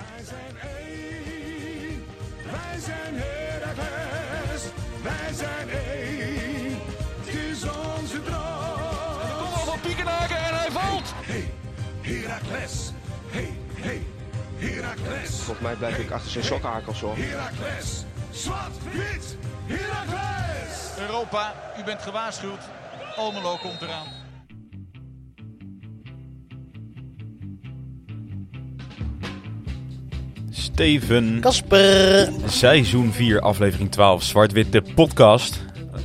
Wij zijn één, wij zijn Heracles, wij zijn één, het is onze droom. Kom al van Piekenhaken en hij valt. Hey, Heracles, hey, hey, Heracles, Volgens mij blijf ik achter zijn sokhakels hoor. Heracles, zwart, wit, Heracles. Europa, u bent gewaarschuwd. Almelo komt eraan. Steven, Kasper. seizoen 4, aflevering 12, Zwart-Wit, de podcast.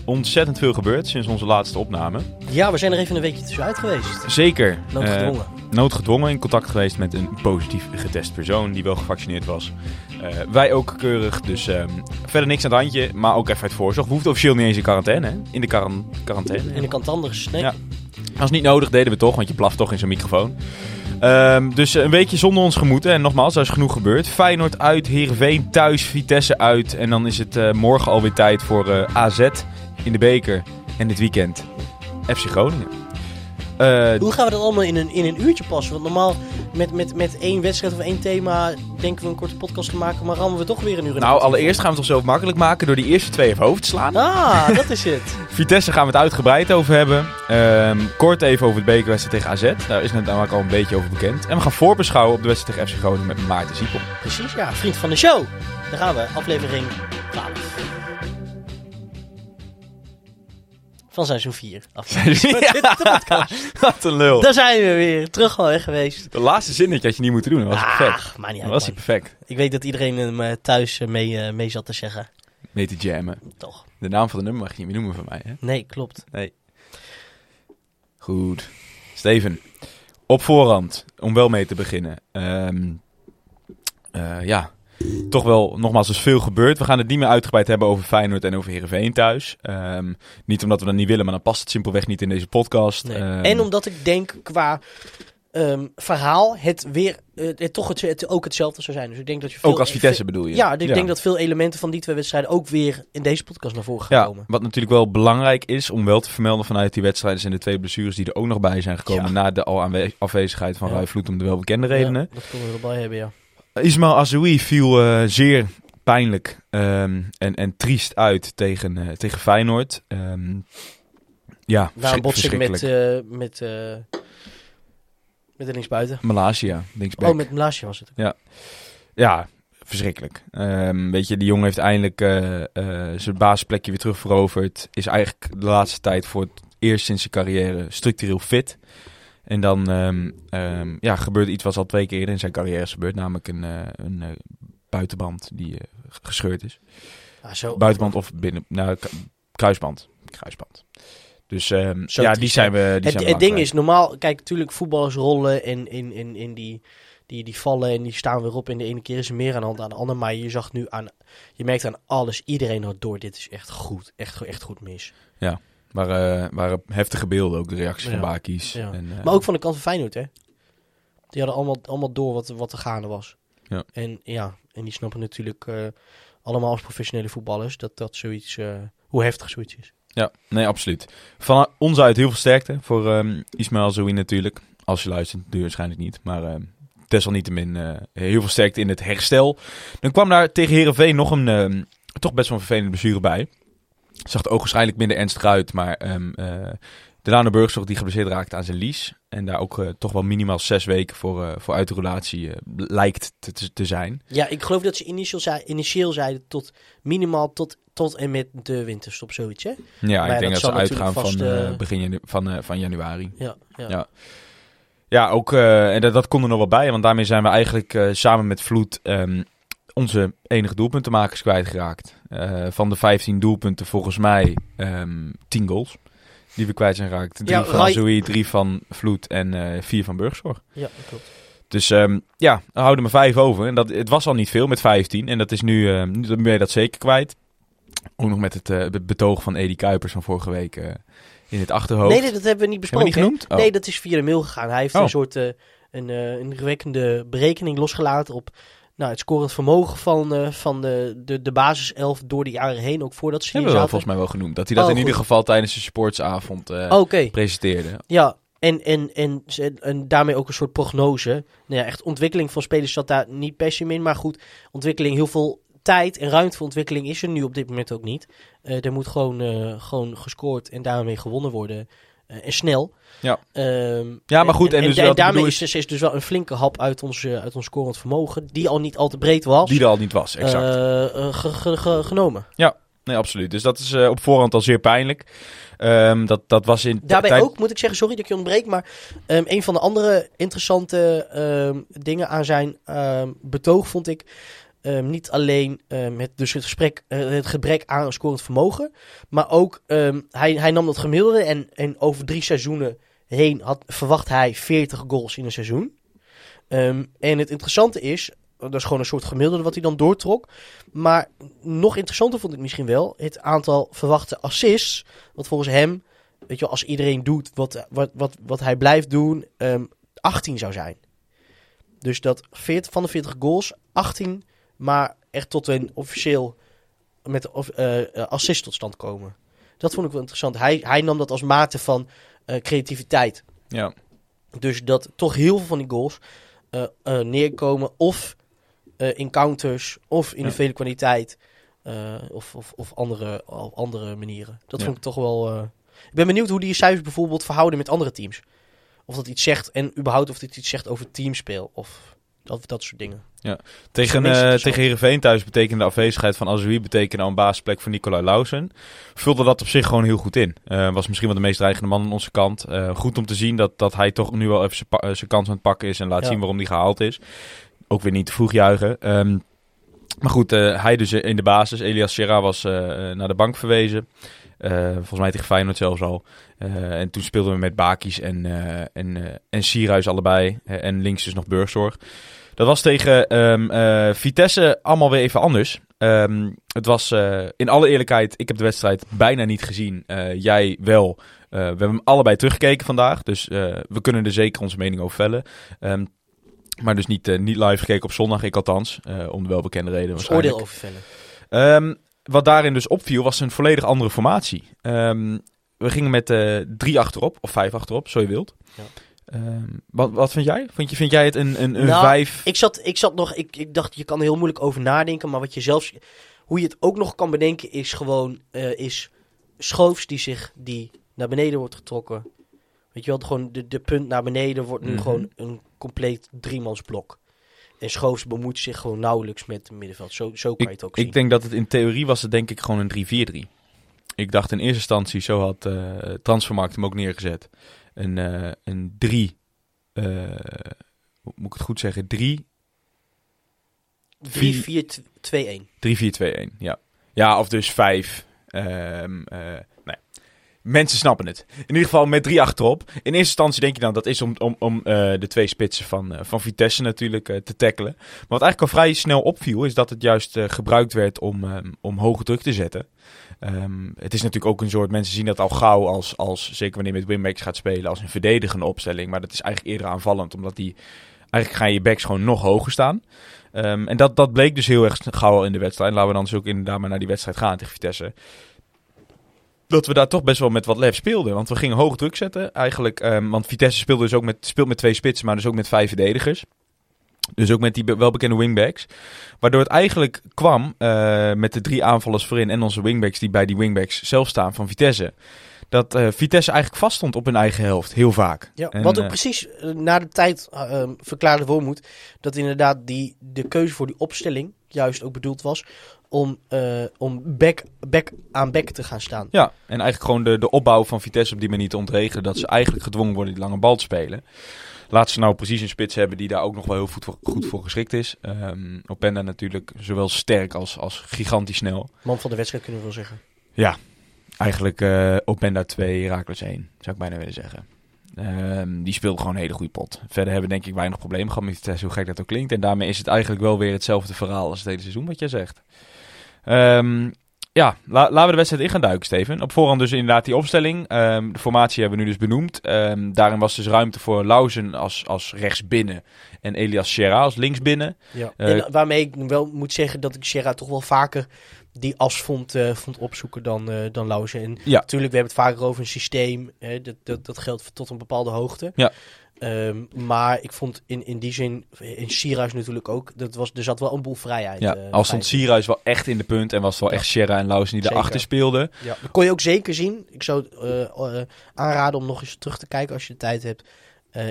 Ontzettend veel gebeurd sinds onze laatste opname. Ja, we zijn er even een weekje tussenuit geweest. Zeker. Noodgedwongen. eh, noodgedwongen in contact geweest met een positief getest persoon die wel gevaccineerd was. Eh, wij ook keurig, dus ehm, verder niks aan het handje, maar ook even uit voorzorg. We hoefden officieel niet eens in quarantaine, hè? In de quaran- quarantaine. In de kant anders. Nee. Ja. Als niet nodig deden we toch, want je blaft toch in zo'n microfoon. Ehm, dus eh, een weekje zonder ons gemoeten. En nogmaals, er is genoeg gebeurd. Feyenoord uit, Heerenveen thuis, Vitesse uit. En dan is het eh, morgen alweer tijd voor eh, AZ in de beker. En dit weekend FC Groningen. Hoe gaan we dat allemaal in een, in een uurtje passen? Want normaal met, met, met één wedstrijd of één thema denken we een korte podcast te maken, maar rammen we toch weer een uur in. nou, allereerst gaan we het toch zo makkelijk maken door die eerste twee even over te slaan. Ah, dat is het. Vitesse gaan we het uitgebreid over hebben. Ehm, kort even over de bekerwedstrijd tegen AZ. Daar is net namelijk al een beetje over bekend. En we gaan voorbeschouwen op de wedstrijd tegen FC Groningen met Maarten Ziepel. Precies, ja. Vriend van de show. Daar gaan we. Aflevering 12. Van seizoen 4. Aflevering. Ja, Wat een lul. Daar zijn we weer. Terug alweer geweest. De laatste zinnetje had je niet moeten doen. Dat was perfect. Ach, maar niet Dat uit, was hij perfect. Ik weet dat iedereen hem eh, thuis eh, mee, eh, mee zat te zeggen. Mee te jammen. Toch? De naam van de nummer mag je niet meer noemen van mij, hè? Nee, klopt. Goed. Steven. Op voorhand, om wel mee te beginnen. Ehm, eh, ja, toch wel nogmaals is veel gebeurd. We gaan het niet meer uitgebreid hebben over Feyenoord en over Heerenveen thuis. Ehm, niet omdat we dat niet willen, maar dan past het simpelweg niet in deze podcast. Nee. Ehm, en omdat ik denk qua ehm, verhaal het weer het toch het, het ook hetzelfde zou zijn. Dus ik denk dat je veel, ook als Vitesse bedoel je? Ja, ik denk dat veel elementen van die twee wedstrijden ook weer in deze podcast naar voren gaan Ja, komen. wat natuurlijk wel belangrijk is om wel te vermelden vanuit die wedstrijden zijn de twee blessures die er ook nog bij zijn gekomen Ja. na de al afwezigheid van Ja. Vloed om de welbekende redenen. Ja, dat kunnen we erbij hebben, ja. Ismail Azoui viel eh, zeer pijnlijk ehm, en, en triest uit tegen, eh, tegen Feyenoord. Ehm, ja, Na een verschrik- botsing met, eh met, met de linksbuiten. Malaysia, linksback. Oh, met Mlaasje was het. Ja, verschrikkelijk. Ehm, weet je, die jongen heeft eindelijk zijn basisplekje weer terug veroverd. Is eigenlijk de laatste tijd voor het eerst sinds zijn carrière structureel fit. En dan ehm, ehm, ja, gebeurt iets wat al twee keer eerder in zijn carrière is gebeurd. Namelijk een, eh, een eh, buitenband die eh, gescheurd is. Ah, zo. Buitenband of binnen, nou, kruisband. Kruisband. Dus ehm, ja, die zijn we. Die het, zijn we het ding is, normaal, kijk, natuurlijk voetballers rollen en in, in, in die, die, die vallen en die staan weer op. En de ene keer is er meer aan de hand dan de andere. Maar je zag nu aan, je merkt aan alles, iedereen had door, dit is echt goed. Echt, echt goed mis. Waren, waren heftige beelden ook, de reacties Ja. van Bakis. Ja. En, eh, Maar ook van de kant van Feyenoord, hè. Die hadden allemaal, allemaal door wat, wat er gaande was. Ja. En ja, en die snappen natuurlijk eh, allemaal als professionele voetballers dat dat zoiets, eh, hoe heftig zoiets is. Ja, nee, absoluut. Van ons uit heel veel sterkte voor ehm Ismaël Zoui natuurlijk. Als je luistert, je waarschijnlijk niet. Maar ehm desalniettemin eh, heel veel sterkte in het herstel. Dan kwam daar tegen Herenveen nog een ehm, toch best wel een vervelende blessure bij. Zag er ook waarschijnlijk minder ernstig uit. Maar ehm eh Delano Burgzorg die geblesseerd raakte aan zijn lies. En daar ook eh, toch wel minimaal zes weken voor, eh, voor uit de relatie lijkt te, te, zijn. Ja, ik geloof dat ze initieel, zei, initieel zeiden tot minimaal tot, tot en met de winterstop, zoiets, hè? Ja, ik denk dat ze uitgaan van, begin janu- van, van januari. Ja, ja. Ja. Ja, ook, en dat, dat kon er nog wel bij, want daarmee zijn we eigenlijk samen met Vloed ehm, onze enige doelpuntenmakers kwijtgeraakt. Eh van de 15 doelpunten volgens mij ehm 10 goals die we kwijt zijn geraakt. Drie Ja, van Rai- Zoe, drie van Vloed en eh, vier van Burgzorg. ja klopt. Dus ehm, ja, we houden maar vijf over. En dat, het was al niet veel met 15 en dat is nu, eh, nu ben je dat zeker kwijt. Ook nog met het eh, be- betoog van Edi Kuipers van vorige week in het achterhoofd. Nee, dat hebben we niet we besproken. niet? Oh. Nee, dat is via de mail gegaan. Hij heeft Oh. een soort eh, een, een berekening losgelaten op nou, het scorend vermogen van, eh, van de, de, de basiself door de jaren heen, ook voordat ze hier hebben we wel volgens mij wel genoemd. Dat hij dat Oh, in ieder geval tijdens de sportsavond eh Oké, presenteerde. ja. En, en, en, en daarmee ook een soort prognose. Nou ja, echt ontwikkeling van spelers zat daar niet per se in. Maar goed, ontwikkeling, heel veel tijd en ruimte voor ontwikkeling is er nu op dit moment ook niet. Eh, er moet gewoon, gewoon gescoord en daarmee gewonnen worden. En snel. Ja. Ehm, Ja, maar goed, en dus daarmee is, is, is dus wel een flinke hap uit ons, uit ons scorend vermogen. Die al niet al te breed was. Die er al niet was, exact. eh, eh, ge- ge- ge- genomen. nee, absoluut. Dus dat is eh, op voorhand al zeer pijnlijk. Ehm, dat, dat was in... Daarbij tijd- ook, moet ik zeggen, sorry dat ik je ontbreek, maar ehm, een van de andere interessante dingen aan zijn betoog vond ik niet alleen het, dus het, gesprek, het gebrek aan scorend vermogen, maar ook hij, hij nam dat gemiddelde en, en over drie seizoenen heen had, verwacht hij 40 goals in een seizoen. Ehm, en het interessante is, dat is gewoon een soort gemiddelde wat hij dan doortrok, maar nog interessanter vond ik misschien wel het aantal verwachte assists, wat volgens hem weet je wel, als iedereen doet wat, wat, wat, wat hij blijft doen, ehm 18 zou zijn. Dus dat 40, van de 40 goals, 18 maar echt tot een officieel met of, eh, eh, assist tot stand komen. Dat vond ik wel interessant. Hij, hij nam dat als mate van eh, creativiteit. Ja. Dus dat toch heel veel van die goals eh, eh, neerkomen of in counters of in Ja. de vele kwaliteit of, of, of andere, op andere manieren. Dat Ja. vond ik toch wel... Ik ben benieuwd hoe die cijfers bijvoorbeeld verhouden met andere teams. Of dat iets zegt en überhaupt of dit iets zegt over teamspeel of dat, dat soort dingen. Tegen, meest eh interessant. tegen Heerenveen thuis betekende de afwezigheid van Azoui betekende al een basisplek voor Nicolai Lausen. Vulde dat op zich gewoon heel goed in. Eh, was misschien wel de meest dreigende man aan onze kant. Eh, goed om te zien dat, dat hij toch nu wel even zijn kans aan het pakken is en laat Ja. zien waarom hij gehaald is. Ook weer niet te vroeg juichen. Ehm, maar goed, hij dus in de basis. Elias Serra was naar de bank verwezen. Eh, volgens mij tegen Feyenoord zelfs al. Eh, en toen speelden we met Bakis en, eh en, en Sierhuis allebei. En links dus nog Burgzorg. Dat was tegen ehm, eh, Vitesse allemaal weer even anders. Ehm, het was in alle eerlijkheid, ik heb de wedstrijd bijna niet gezien. Jij wel. We hebben hem allebei teruggekeken vandaag. Dus we kunnen er zeker onze mening over vellen. Ehm, maar dus niet, niet live gekeken op zondag, ik althans. om de welbekende reden waarschijnlijk. oordeel over vellen. Wat daarin dus opviel, was een volledig andere formatie. Ehm, we gingen met eh, drie achterop, of vijf achterop, zo je wilt. Ja. Ehm, wat, wat vind jij? Vind, je? vind jij het een, een, een Nou, vijf? Ik zat, ik zat nog, ik, ik dacht, je kan er heel moeilijk over nadenken, maar wat je zelfs, hoe je het ook nog kan bedenken, is gewoon, eh, is Schoofs die zich, die naar beneden wordt getrokken. Weet je wel, gewoon de, de punt naar beneden wordt nu Mhm. gewoon een compleet driemansblok. En Schoofs bemoeit zich gewoon nauwelijks met het middenveld. Zo, zo kan je het ook zien. Ik denk dat het in theorie was het denk ik gewoon een 3-4-3. Ik dacht in eerste instantie, zo had eh Transfermarkt hem ook neergezet. Een, eh een 3, eh, hoe moet ik het goed zeggen? 3 3-4-2-1. 3-4-2-1, ja. Ja, of dus 5. Ehm eh, nee. Mensen snappen het. In ieder geval met drie achterop. In eerste instantie denk je dan dat is om, om, om eh, de twee spitsen van, eh, van Vitesse natuurlijk eh, te tackelen. Maar wat eigenlijk al vrij snel opviel, is dat het juist gebruikt werd om, ehm, om hoge druk te zetten. Ehm, het is natuurlijk ook een soort, mensen zien dat al gauw als, als zeker wanneer je met winbacks gaat spelen, als een verdedigende opstelling. Maar dat is eigenlijk eerder aanvallend, omdat die, eigenlijk gaan je backs gewoon nog hoger staan. Ehm, en dat, dat bleek dus heel erg gauw al in de wedstrijd. Laten we dan dus ook inderdaad naar die wedstrijd gaan tegen Vitesse. Dat we daar toch best wel met wat lef speelden. Want we gingen hoog druk zetten. Eigenlijk, ehm, want Vitesse speelde dus ook met, speelt met twee spitsen, maar dus ook met vijf verdedigers. Dus ook met die be- welbekende wingbacks. Waardoor het eigenlijk kwam eh, met de drie aanvallers voorin en onze wingbacks die bij die wingbacks zelf staan van Vitesse. Dat eh, Vitesse eigenlijk vast stond op hun eigen helft, heel vaak. Ja, En, wat ook eh, precies na de tijd verklaarde Wormoed dat inderdaad die, de keuze voor die opstelling juist ook bedoeld was om, eh, om back, back aan back te gaan staan. Ja, en eigenlijk gewoon de, de opbouw van Vitesse op die manier te ontregelen. Dat ze eigenlijk gedwongen worden die lange bal te spelen. Laat ze nou precies een spits hebben die daar ook nog wel heel goed voor, goed voor geschikt is. Ehm Openda natuurlijk zowel sterk als, als gigantisch snel. Man van de wedstrijd kunnen we wel zeggen. Eigenlijk eh Openda 2, Herakles 1, zou ik bijna willen zeggen. Ehm, die speelde gewoon een hele goede pot. Verder hebben we denk ik weinig problemen gehad met Vitesse, hoe gek dat ook klinkt. En daarmee is het eigenlijk wel weer hetzelfde verhaal als het hele seizoen wat jij zegt. Ehm, ja, la- laten we de wedstrijd in gaan duiken, Steven. Op voorhand dus inderdaad die opstelling. Ehm, de formatie hebben we nu dus benoemd. Ehm, daarin was dus ruimte voor Lauzen als, als rechtsbinnen en Elias Serra als linksbinnen. Ja. Eh, en waarmee ik wel moet zeggen dat ik Sierra toch wel vaker die as vond, eh, vond opzoeken dan, eh dan Lauzen. En Ja. natuurlijk, we hebben het vaker over een systeem. Hè, dat, dat, dat geldt tot een bepaalde hoogte. Ja. Ehm, maar ik vond in, in die zin, in Sierhuis natuurlijk ook, dat was, er zat wel een boel vrijheid. Ja, eh, al stond. Sierhuis wel echt in de punt en was wel Ja. echt Serra en Lauzen die Zeker. daarachter speelden. Ja, dat kon je ook zeker zien. Ik zou eh, eh, aanraden om nog eens terug te kijken als je de tijd hebt.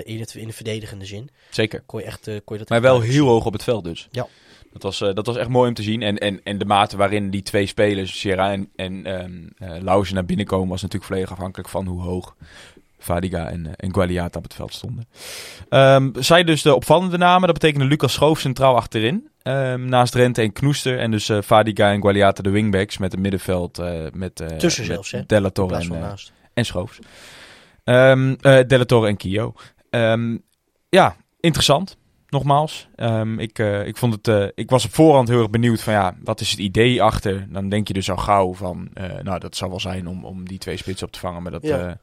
in, het, in de verdedigende zin. Zeker. Kon je, echt, kon je dat Maar wel heel hoog op het veld dus. Ja. Dat was, dat was echt mooi om te zien. En, en, en de mate waarin die twee spelers, Sierra en, en ehm eh, naar binnen komen... was natuurlijk volledig afhankelijk van hoe hoog Vadiga en, en Gualiata op het veld stonden. Ehm zij dus de opvallende namen. Dat betekende Lucas Schoof centraal achterin. Ehm, naast Rente en Knoester. En dus eh Vadiga en Gualiata de wingbacks met een middenveld. eh, met, eh, Tussen zelfs, hè? Della Torre en, en Schoofs. Ehm eh Della Torre en Kio. Ehm, ja, interessant. Nogmaals. Ehm, ik, ik, vond het, ik was op voorhand heel erg benieuwd van ja, wat is het idee achter? Dan denk je dus al gauw van, nou dat zou wel zijn om, om die twee spitsen op te vangen. Maar dat, Ja.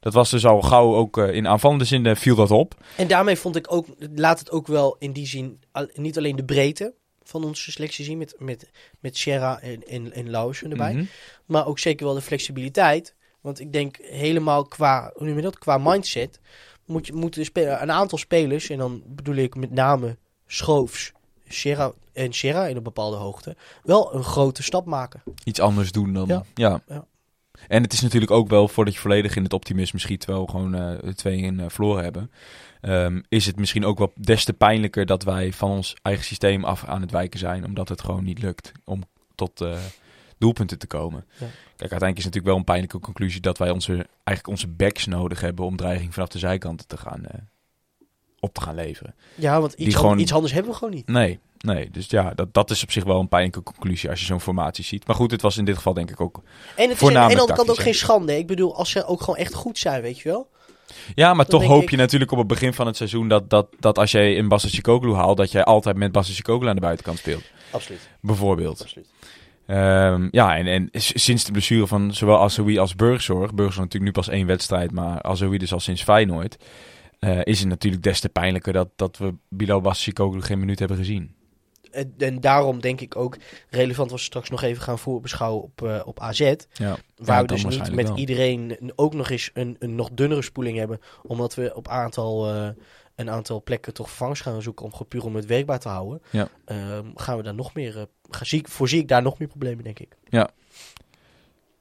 Dat was dus al gauw ook eh, in aanvallende zin eh, viel dat op. En daarmee vond ik ook, laat het ook wel in die zin, al- niet alleen de breedte van onze selectie zien met, met, met Sierra en, en, en erbij. Mhm. Maar ook zeker wel de flexibiliteit. Want ik denk helemaal qua, hoe noem je dat, qua mindset, moet je, moeten een aantal spelers, en dan bedoel ik met name Schoofs, Sierra en Sierra in een bepaalde hoogte, wel een grote stap maken. Iets anders doen dan. Ja. Ja. Ja. En het is natuurlijk ook wel, voordat je volledig in het optimisme schiet, terwijl we gewoon eh twee in eh, verloren hebben, ehm, is het misschien ook wel des te pijnlijker dat wij van ons eigen systeem af aan het wijken zijn, omdat het gewoon niet lukt om tot eh, doelpunten te komen. Ja. Kijk, uiteindelijk is het natuurlijk wel een pijnlijke conclusie dat wij onze, eigenlijk onze backs nodig hebben om dreiging vanaf de zijkanten te gaan, op te gaan leveren. Ja, want iets, gewoon- iets anders hebben we gewoon niet. Nee, nee. Dus ja, dat, dat is op zich wel een pijnlijke conclusie als je zo'n formatie ziet. Maar goed, het was in dit geval denk ik ook En het is aan de andere kant ook geen schande. Ik bedoel, als ze ook gewoon echt goed zijn, weet je wel. Ja, maar Dan toch hoop ik- je natuurlijk op het begin van het seizoen dat, dat, dat als jij een Bassa Chicoglu haalt, dat jij altijd met Chicoglu aan de buitenkant speelt. Absoluut. Bijvoorbeeld. Absoluut. Ehm, ja, en, en sinds de blessure van zowel Azoui als Burgzorg, Burgzorg natuurlijk nu pas één wedstrijd, maar Azoui dus al sinds Feyenoord, eh, is het natuurlijk des te pijnlijker dat, dat we Bilal Chicoglu geen minuut hebben gezien. En, en daarom denk ik ook relevant was straks nog even gaan voorbeschouwen op, eh, op AZ. Ja, Waar Ja, we dus niet met wel. iedereen ook nog eens een, een nog dunnere spoeling hebben. Omdat we op aantal, eh, een aantal plekken toch vervangers gaan zoeken om puur om het werkbaar te houden. Ja. Ehm, gaan we daar nog meer, eh, ga, zie, voorzie ik daar nog meer problemen, denk ik.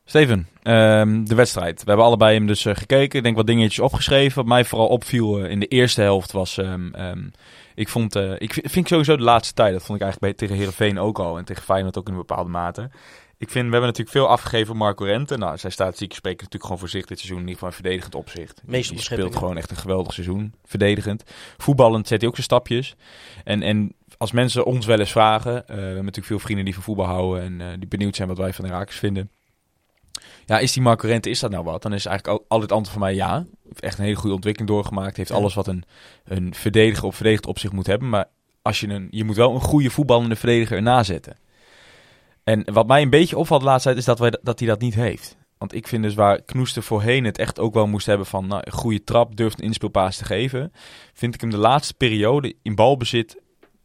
Steven, ehm, de wedstrijd. We hebben allebei hem dus eh, gekeken. Ik denk wat dingetjes opgeschreven. Wat mij vooral opviel eh, in de eerste helft was... ehm, ehm, ik vond... eh, ik vind, sowieso de laatste tijd... Dat vond ik eigenlijk bij, tegen Herenveen ook al. En tegen Feyenoord ook in een bepaalde mate. Ik vind, we hebben natuurlijk veel afgegeven op Marco Rente. Nou, zijn statistieken spreken natuurlijk gewoon voor zich dit seizoen. In ieder geval in verdedigend opzicht. Meeste Die speelt onderscheppingen. gewoon echt een geweldig seizoen. Verdedigend. Voetballend zet hij ook zijn stapjes. En, en als mensen ons wel eens vragen... we hebben natuurlijk veel vrienden die van voetbal houden... en die benieuwd zijn wat wij van de Rakers vinden... Ja, is die Marco Rente, is dat nou wat? Dan is eigenlijk al- altijd het antwoord van mij ja. Heeft echt een hele goede ontwikkeling doorgemaakt. Heeft alles wat een, een verdediger op verdedigd opzicht moet hebben. Maar als je, een, je moet wel een goede voetballende verdediger erna zetten. En wat mij een beetje opvalt de laatste tijd is dat, wij, dat hij dat niet heeft. Want ik vind dus waar Knoester voorheen het echt ook wel moest hebben van nou, een goede trap, durft een inspeelpaas te geven. Vind ik hem de laatste periode in balbezit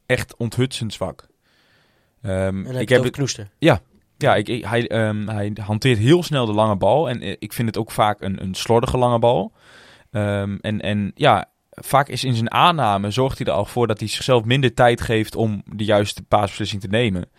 echt onthutsend zwak. Heb ik heb het knoester. ja, ik- hij, ehm, hij hanteert heel snel de lange bal. En eh, ik vind het ook vaak een, een slordige lange bal. Ehm, en, en ja, vaak is in zijn aanname zorgt hij er al voor dat hij zichzelf minder tijd geeft om de juiste paasbeslissing te nemen.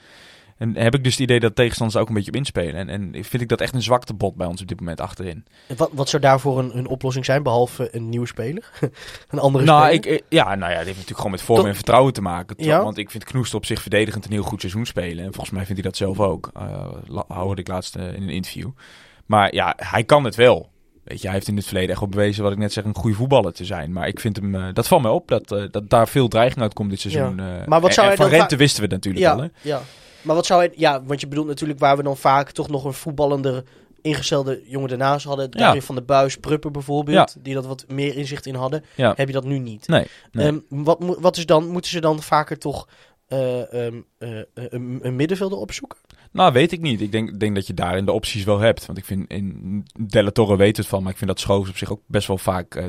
En heb ik dus het idee dat tegenstanders ook een beetje op inspelen. En, en vind ik dat echt een zwaktebod bij ons op dit moment achterin. En Wat, wat zou daarvoor een, een oplossing zijn, behalve een nieuwe speler? een andere Nou, speler? ik, eh, ja, nou ja, dit heeft natuurlijk gewoon met vorm en vertrouwen te maken. Ja. Want ik vind Knoester op zich verdedigend een heel goed seizoen spelen. En volgens mij vindt hij dat zelf ook. La- hoorde ik laatst eh, in een interview. Maar ja, hij kan het wel. Weet je, hij heeft in het verleden echt wel bewezen, wat ik net zeg, een goede voetballer te zijn. Maar ik vind hem, dat valt mij op, dat, dat daar veel dreiging uit komt dit seizoen. Maar wat zou en hij van dan Rente wisten we het natuurlijk ja, al, hè? ja. Maar wat zou hij... Ja, want je bedoelt natuurlijk waar we dan vaak toch nog een voetballender ingestelde jongen daarnaast hadden. Ja. Van de Buis, Prupper bijvoorbeeld. Die dat wat meer inzicht in hadden. Ja. Heb je dat nu niet. Nee, nee. Ehm, wat, moet- wat is dan... Moeten ze dan vaker toch... eh, ehm, eh, een, een middenvelder opzoeken? Nou, weet ik niet. Ik denk, denk dat je daarin de opties wel hebt. Want ik vind, in Della Torre weet het van, maar ik vind dat Schoofs op zich ook best wel vaak eh,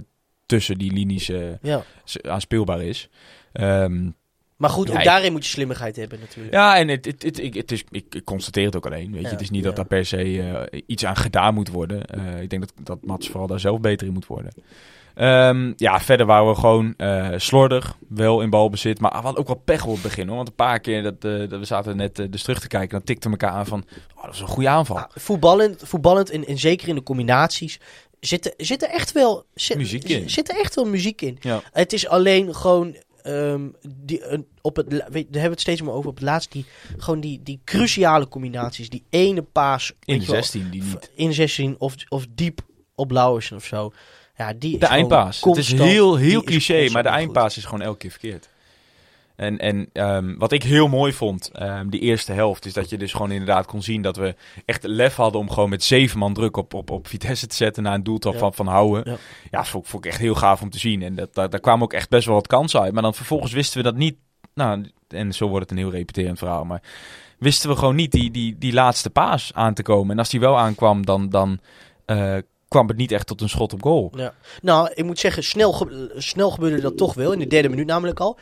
tussen die linies eh, Ja. aanspeelbaar is. Ehm, Maar goed, Ja, ook ik- daarin moet je slimmigheid hebben natuurlijk. ja, en het, het, het, is, ik, ik constateer het ook alleen. Weet je. Ja, het is niet ja. dat daar per se eh, iets aan gedaan moet worden. Eh, ik denk dat, dat Mats vooral daar zelf beter in moet worden. Ehm, ja, verder waren we gewoon eh, slordig, wel in balbezit. Maar we hadden ook wel pech op het begin. Hoor. Want een paar keer, dat, eh, dat we zaten net dus terug te kijken, dan tikten we elkaar aan van, oh, dat is een goede aanval. Ah, voetballend, voetballend en, en zeker in de combinaties zit er, zit er echt wel zit, Muziek in. Zit er echt wel muziek in. Ja. Het is alleen gewoon ehm, die, een- op het, weet, daar hebben we het steeds maar over op het laatst die gewoon die, die cruciale combinaties, die ene paas In weet de je wel, 16, die niet. in 16 of, of diep op Lauwersen of zo. Ja, die De eindpaas. Het is heel, heel cliché, maar de eindpaas is gewoon elke keer verkeerd. En, en ehm, wat ik heel mooi vond, ehm, die eerste helft, is dat je dus gewoon inderdaad kon zien dat we echt lef hadden om gewoon met zeven man druk op, op, op Vitesse te zetten naar een doeltrap Ja. van, van Houwen. Ja. Ja, vond, vond ik echt heel gaaf om te zien. En dat, daar, daar kwamen ook echt best wel wat kansen uit. Maar dan vervolgens wisten we dat niet. Nou, en zo wordt het een heel repeterend verhaal. Maar wisten we gewoon niet die, die, die laatste paas aan te komen. En als die wel aankwam, dan, dan eh, kwam het niet echt tot een schot op goal. Ja. Nou, ik moet zeggen, snel, ge- snel gebeurde dat toch wel. In de derde minuut namelijk al.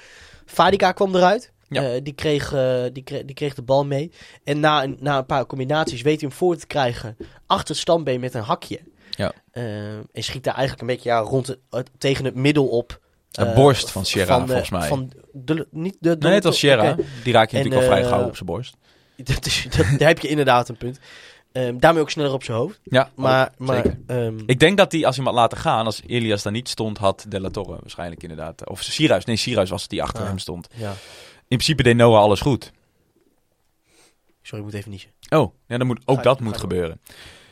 Fadika kwam eruit. Ja. Eh, die, kreeg, eh, die, kreeg, die kreeg de bal mee. En na een, na een paar combinaties weet hij hem voor te krijgen. Achter het standbeen met een hakje. Ja. Eh, en schiet daar eigenlijk een beetje ja, rond het, tegen het middel op. De Eh, borst van Sierra, de- volgens mij. Van de, niet de, Nee, het was Sierra. Die raak je En, natuurlijk al vrij gauw op zijn borst. Dat is, dat, daar heb je inderdaad een punt. Ehm, daarmee ook sneller op zijn hoofd. Ja, Maar, oh, maar zeker. ehm, Ik denk dat hij, als hij hem had laten gaan, als Elias daar niet stond, had De La Torre waarschijnlijk inderdaad. Of Sierhuis. Nee, Sierhuis was het die achter Ah. hem stond. ja. In principe deed Noah alles goed. Sorry, ik moet even niezen. Oh, ja, dan moet, ook Ga- dat moet door. gebeuren.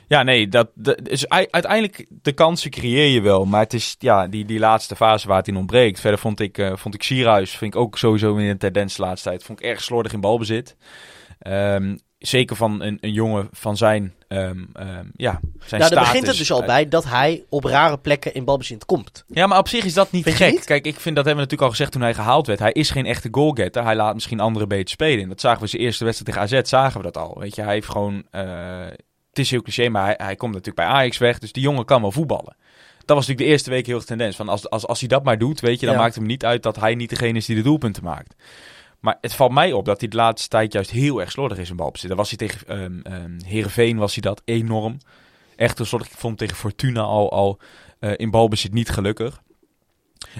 Ja, nee, dat, dat is uiteindelijk de kansen creëer je wel. Maar het is ja, die, die laatste fase waar het in ontbreekt. Verder vond ik, eh vond ik Sierhuis, vind ik ook sowieso in de tendens de laatste tijd. Vond ik erg slordig in balbezit. Ehm, zeker van een, een jongen van zijn, ehm, ja, zijn Nou, daar begint het dus al bij dat hij op rare plekken in balbezit komt. Ja, maar op zich is dat niet Vind gek. niet? Kijk, ik vind dat hebben we natuurlijk al gezegd toen hij gehaald werd. Hij is geen echte goalgetter. Hij laat misschien anderen beter spelen. En dat zagen we zijn eerste wedstrijd tegen AZ, zagen we dat al. Weet je, hij heeft gewoon... eh, het is heel cliché, maar hij, hij komt natuurlijk bij Ajax weg. Dus die jongen kan wel voetballen. Dat was natuurlijk de eerste week heel erg tendens. Van als, als, als hij dat maar doet, weet je, dan Ja. maakt het hem niet uit dat hij niet degene is die de doelpunten maakt. Maar het valt mij op dat hij de laatste tijd juist heel erg slordig is in balbezit. Dan was hij tegen ehm ehm Heerenveen was hij dat enorm. Echt heel slordig. Ik vond hem tegen Fortuna al, al eh, in balbezit niet gelukkig.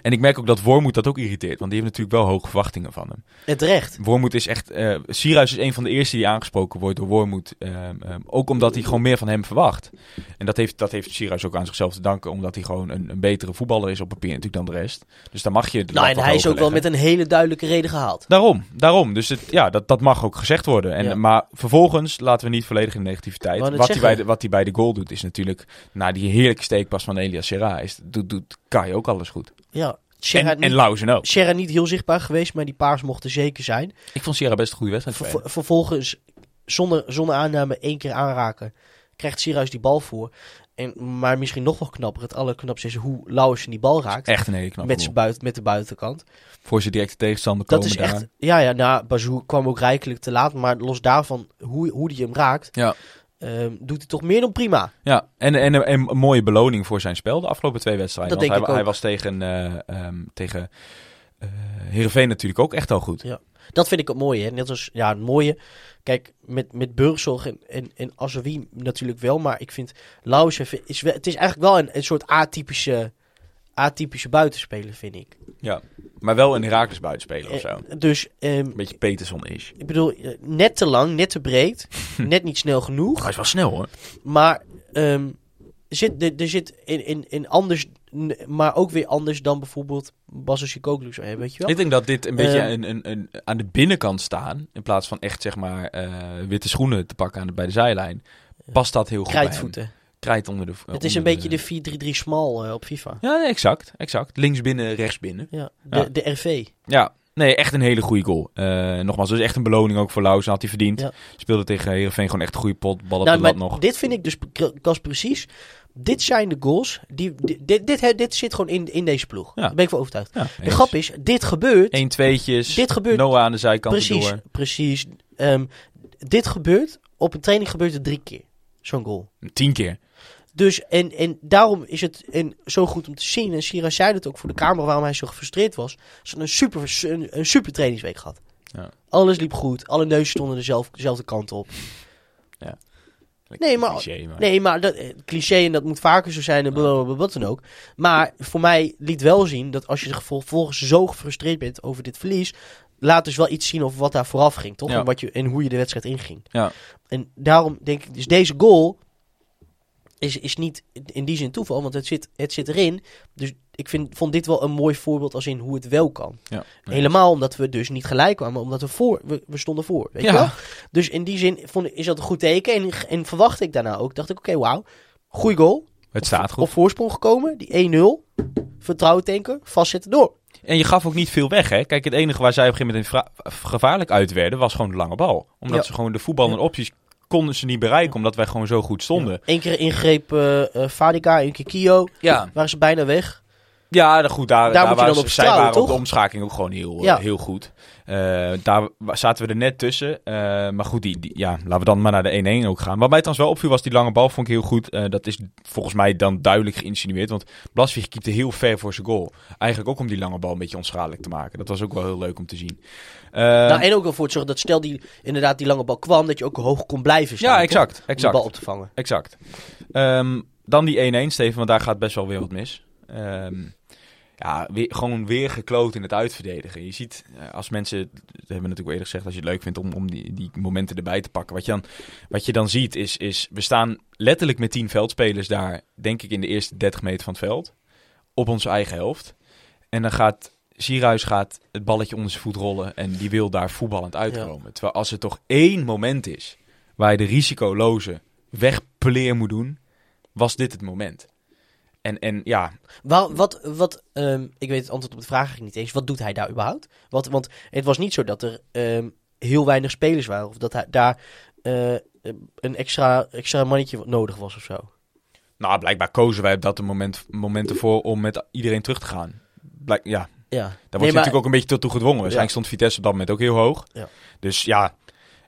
En ik merk ook dat Wormoed dat ook irriteert. Want die heeft natuurlijk wel hoge verwachtingen van hem. Het terecht. Wormoed is echt... Sierhuis is een van de eerste die aangesproken wordt door Wormoed. ehm, ook omdat hij gewoon meer van hem verwacht. En dat heeft, dat heeft Sierhuis ook aan zichzelf te danken. Omdat hij gewoon een, een betere voetballer is op papier natuurlijk dan de rest. Dus daar mag je Nou, en hij is ook wel met een hele duidelijke reden gehaald. Daarom, daarom. Dus het, ja, dat, dat mag ook gezegd worden. En, Ja. Maar vervolgens laten we niet volledig in negativiteit. Wat hij, bij de, wat hij bij de goal doet is natuurlijk... Na die heerlijke steekpas van Elias Serra is, doet, doet Kai ook alles goed. Ja. Sierra En, niet, en Lauzen ook. Sierra niet heel zichtbaar geweest, maar die paars mochten zeker zijn. Ik vond Sierra best een goede wedstrijd. Ver- spelen. ver- vervolgens, zonder, zonder aanname, één keer aanraken, krijgt Sierhuis die bal voor. En, maar misschien nog wel knapper, het allerknapste is hoe Lauwersen die bal raakt. Echt een hele knappe met, zijn buiten, met de buitenkant. Voor zijn directe tegenstander Dat komen is daar. echt. Ja, ja, nou, Bazou kwam ook rijkelijk te laat. Maar los daarvan, hoe, hoe die hem raakt, Ja. Ehm, doet hij toch meer dan prima. Ja, en, en, en een mooie beloning voor zijn spel de afgelopen twee wedstrijden. Dat Want denk hij, hij ook. was tegen, ehm tegen Heerenveen natuurlijk ook echt al goed. Dat vind ik het mooie. Hè? Net als, ja, het mooie. Kijk, met, met Burgzorg en, en, en Azoui natuurlijk wel. Maar ik vind Lauwersen, vind- is het is eigenlijk wel een, een soort atypische, atypische buitenspeler, vind ik. Ja, maar wel een Herakles buitenspeler of zo. Eh, Dus, ehm, Een beetje Peterson is. ik bedoel, eh, net te lang, net te breed. net niet snel genoeg. Hij is wel snel hoor. Maar ehm, zit, er, er zit in, in, in anders, maar ook weer anders dan bijvoorbeeld Basso Chicoglu zou hebben, weet je wel? Ik denk dat dit een beetje Eh. een, een, een, aan de binnenkant staan. In plaats van echt zeg maar eh, witte schoenen te pakken aan de, bij de zijlijn. Past dat heel goed. Krijtvoeten. Krijt onder de Het is een beetje de 4-3-3 small eh, op FIFA. Ja, exact. exact. Links binnen, rechts binnen. Ja, de, Ja. de RV. Ja, nee, echt een hele goede goal. Eh, nogmaals, dat is echt een beloning ook voor Lauzen. Had hij verdiend. Ja. Speelde tegen Heerenveen gewoon echt een goede pot. Bal op Nou, de lat nog. dit vind ik dus Cas precies. Dit zijn de goals. Die, dit, dit, dit, zit gewoon in, in deze ploeg. Ja. Daar ben ik van overtuigd. De grap is, dit gebeurt. Eén tweetjes. Dit gebeurt Noah aan de zijkant precies. door. Precies. Ehm, dit gebeurt, op een training gebeurt het drie keer. Zo'n goal. Tien keer. Dus, en, en daarom is het en zo goed om te zien. En Sira zei het ook voor de camera waarom hij zo gefrustreerd was. Ze een super, een, een super trainingsweek gehad. Ja. Alles liep goed. Alle neuzen stonden dezelfde, dezelfde kant op. Nee, maar- Cliché, maar... Nee, maar dat, eh, cliché en dat moet vaker zo zijn en blablabla, wat dan ook. Maar voor mij liet wel zien dat als je vervol- vervolgens zo gefrustreerd bent over dit verlies, laat dus wel iets zien over wat daar vooraf ging, toch? Ja. En, wat je, en hoe je de wedstrijd inging. Ja. En daarom denk ik, dus deze goal is, is niet in die zin toeval, want het zit, het zit erin. Dus ik vind, vond dit wel een mooi voorbeeld als in hoe het wel kan. Ja. Helemaal omdat we dus niet gelijk kwamen, maar omdat we voor, we, we stonden voor. Weet je wel? Dus in die zin vond ik, is dat een goed teken. En, en verwachtte ik daarna ook. Dacht ik, oké, wauw. Goeie goal. Het staat goed. Op voorsprong gekomen. Die 1-0. Vertrouwen tanken. Vastzetten door. En je gaf ook niet veel weg, hè? Kijk, het enige waar zij op een gegeven moment gevaarlijk uit werden, was gewoon de lange bal. Omdat Ja. ze gewoon de voetbal en opties konden ze niet bereiken, omdat wij gewoon zo goed stonden. Eén keer ingreep eh eh, Fadiga, één keer Kio. Ja, Waren ze bijna weg. Ja goed, daar, daar, je waren dan ze- op zij de toch? omschakeling ook gewoon heel, eh, Ja. heel goed. Eh, daar zaten we er net tussen. Eh, maar goed, die, die- ja, laten we dan maar naar de 1-1 ook gaan. Wat mij trouwens wel opviel was die lange bal, vond ik heel goed. Dat is volgens mij dan duidelijk geïnsinueerd. Want Blaswig keepte heel ver voor zijn goal. Eigenlijk ook om die lange bal een beetje onschadelijk te maken. Dat was ook wel heel leuk om te zien. Nou, en ook wel voor te zorgen dat stel die inderdaad die lange bal kwam, dat je ook hoog kon blijven staan. ja, toch? exact. Om de exact. bal op te vangen. Exact. Ehm, dan die 1-1, Steven, want daar gaat best wel weer wat mis. Ehm, ja, weer, gewoon weer gekloot in het uitverdedigen. Je ziet, eh, als mensen, dat hebben we natuurlijk eerder gezegd, als je het leuk vindt om, om die, die momenten erbij te pakken. Wat je dan, wat je dan ziet is, is, we staan letterlijk met 10 veldspelers daar, denk ik in de eerste 30 meter van het veld. Op onze eigen helft. En dan gaat Sierhuis gaat het balletje onder zijn voet rollen en die wil daar voetballend uitkomen. Terwijl als er toch één moment is waar je de risicoloze wegpleer moet doen, was dit het moment. En, en ja, Wel, wat, wat ehm, ik weet het antwoord op de vraag eigenlijk niet eens. Wat doet hij daar überhaupt? Wat, want het was niet zo dat er ehm, heel weinig spelers waren. Of dat hij, daar eh, een extra, extra mannetje nodig was of zo. nou, blijkbaar kozen wij op dat moment, momenten voor om met iedereen terug te gaan. Blijk, ja, daar Ja. word je Nee, maar- natuurlijk ook een beetje tot toe gedwongen. Waarschijnlijk stond Vitesse op dat moment ook heel hoog. Ja. Dus ja,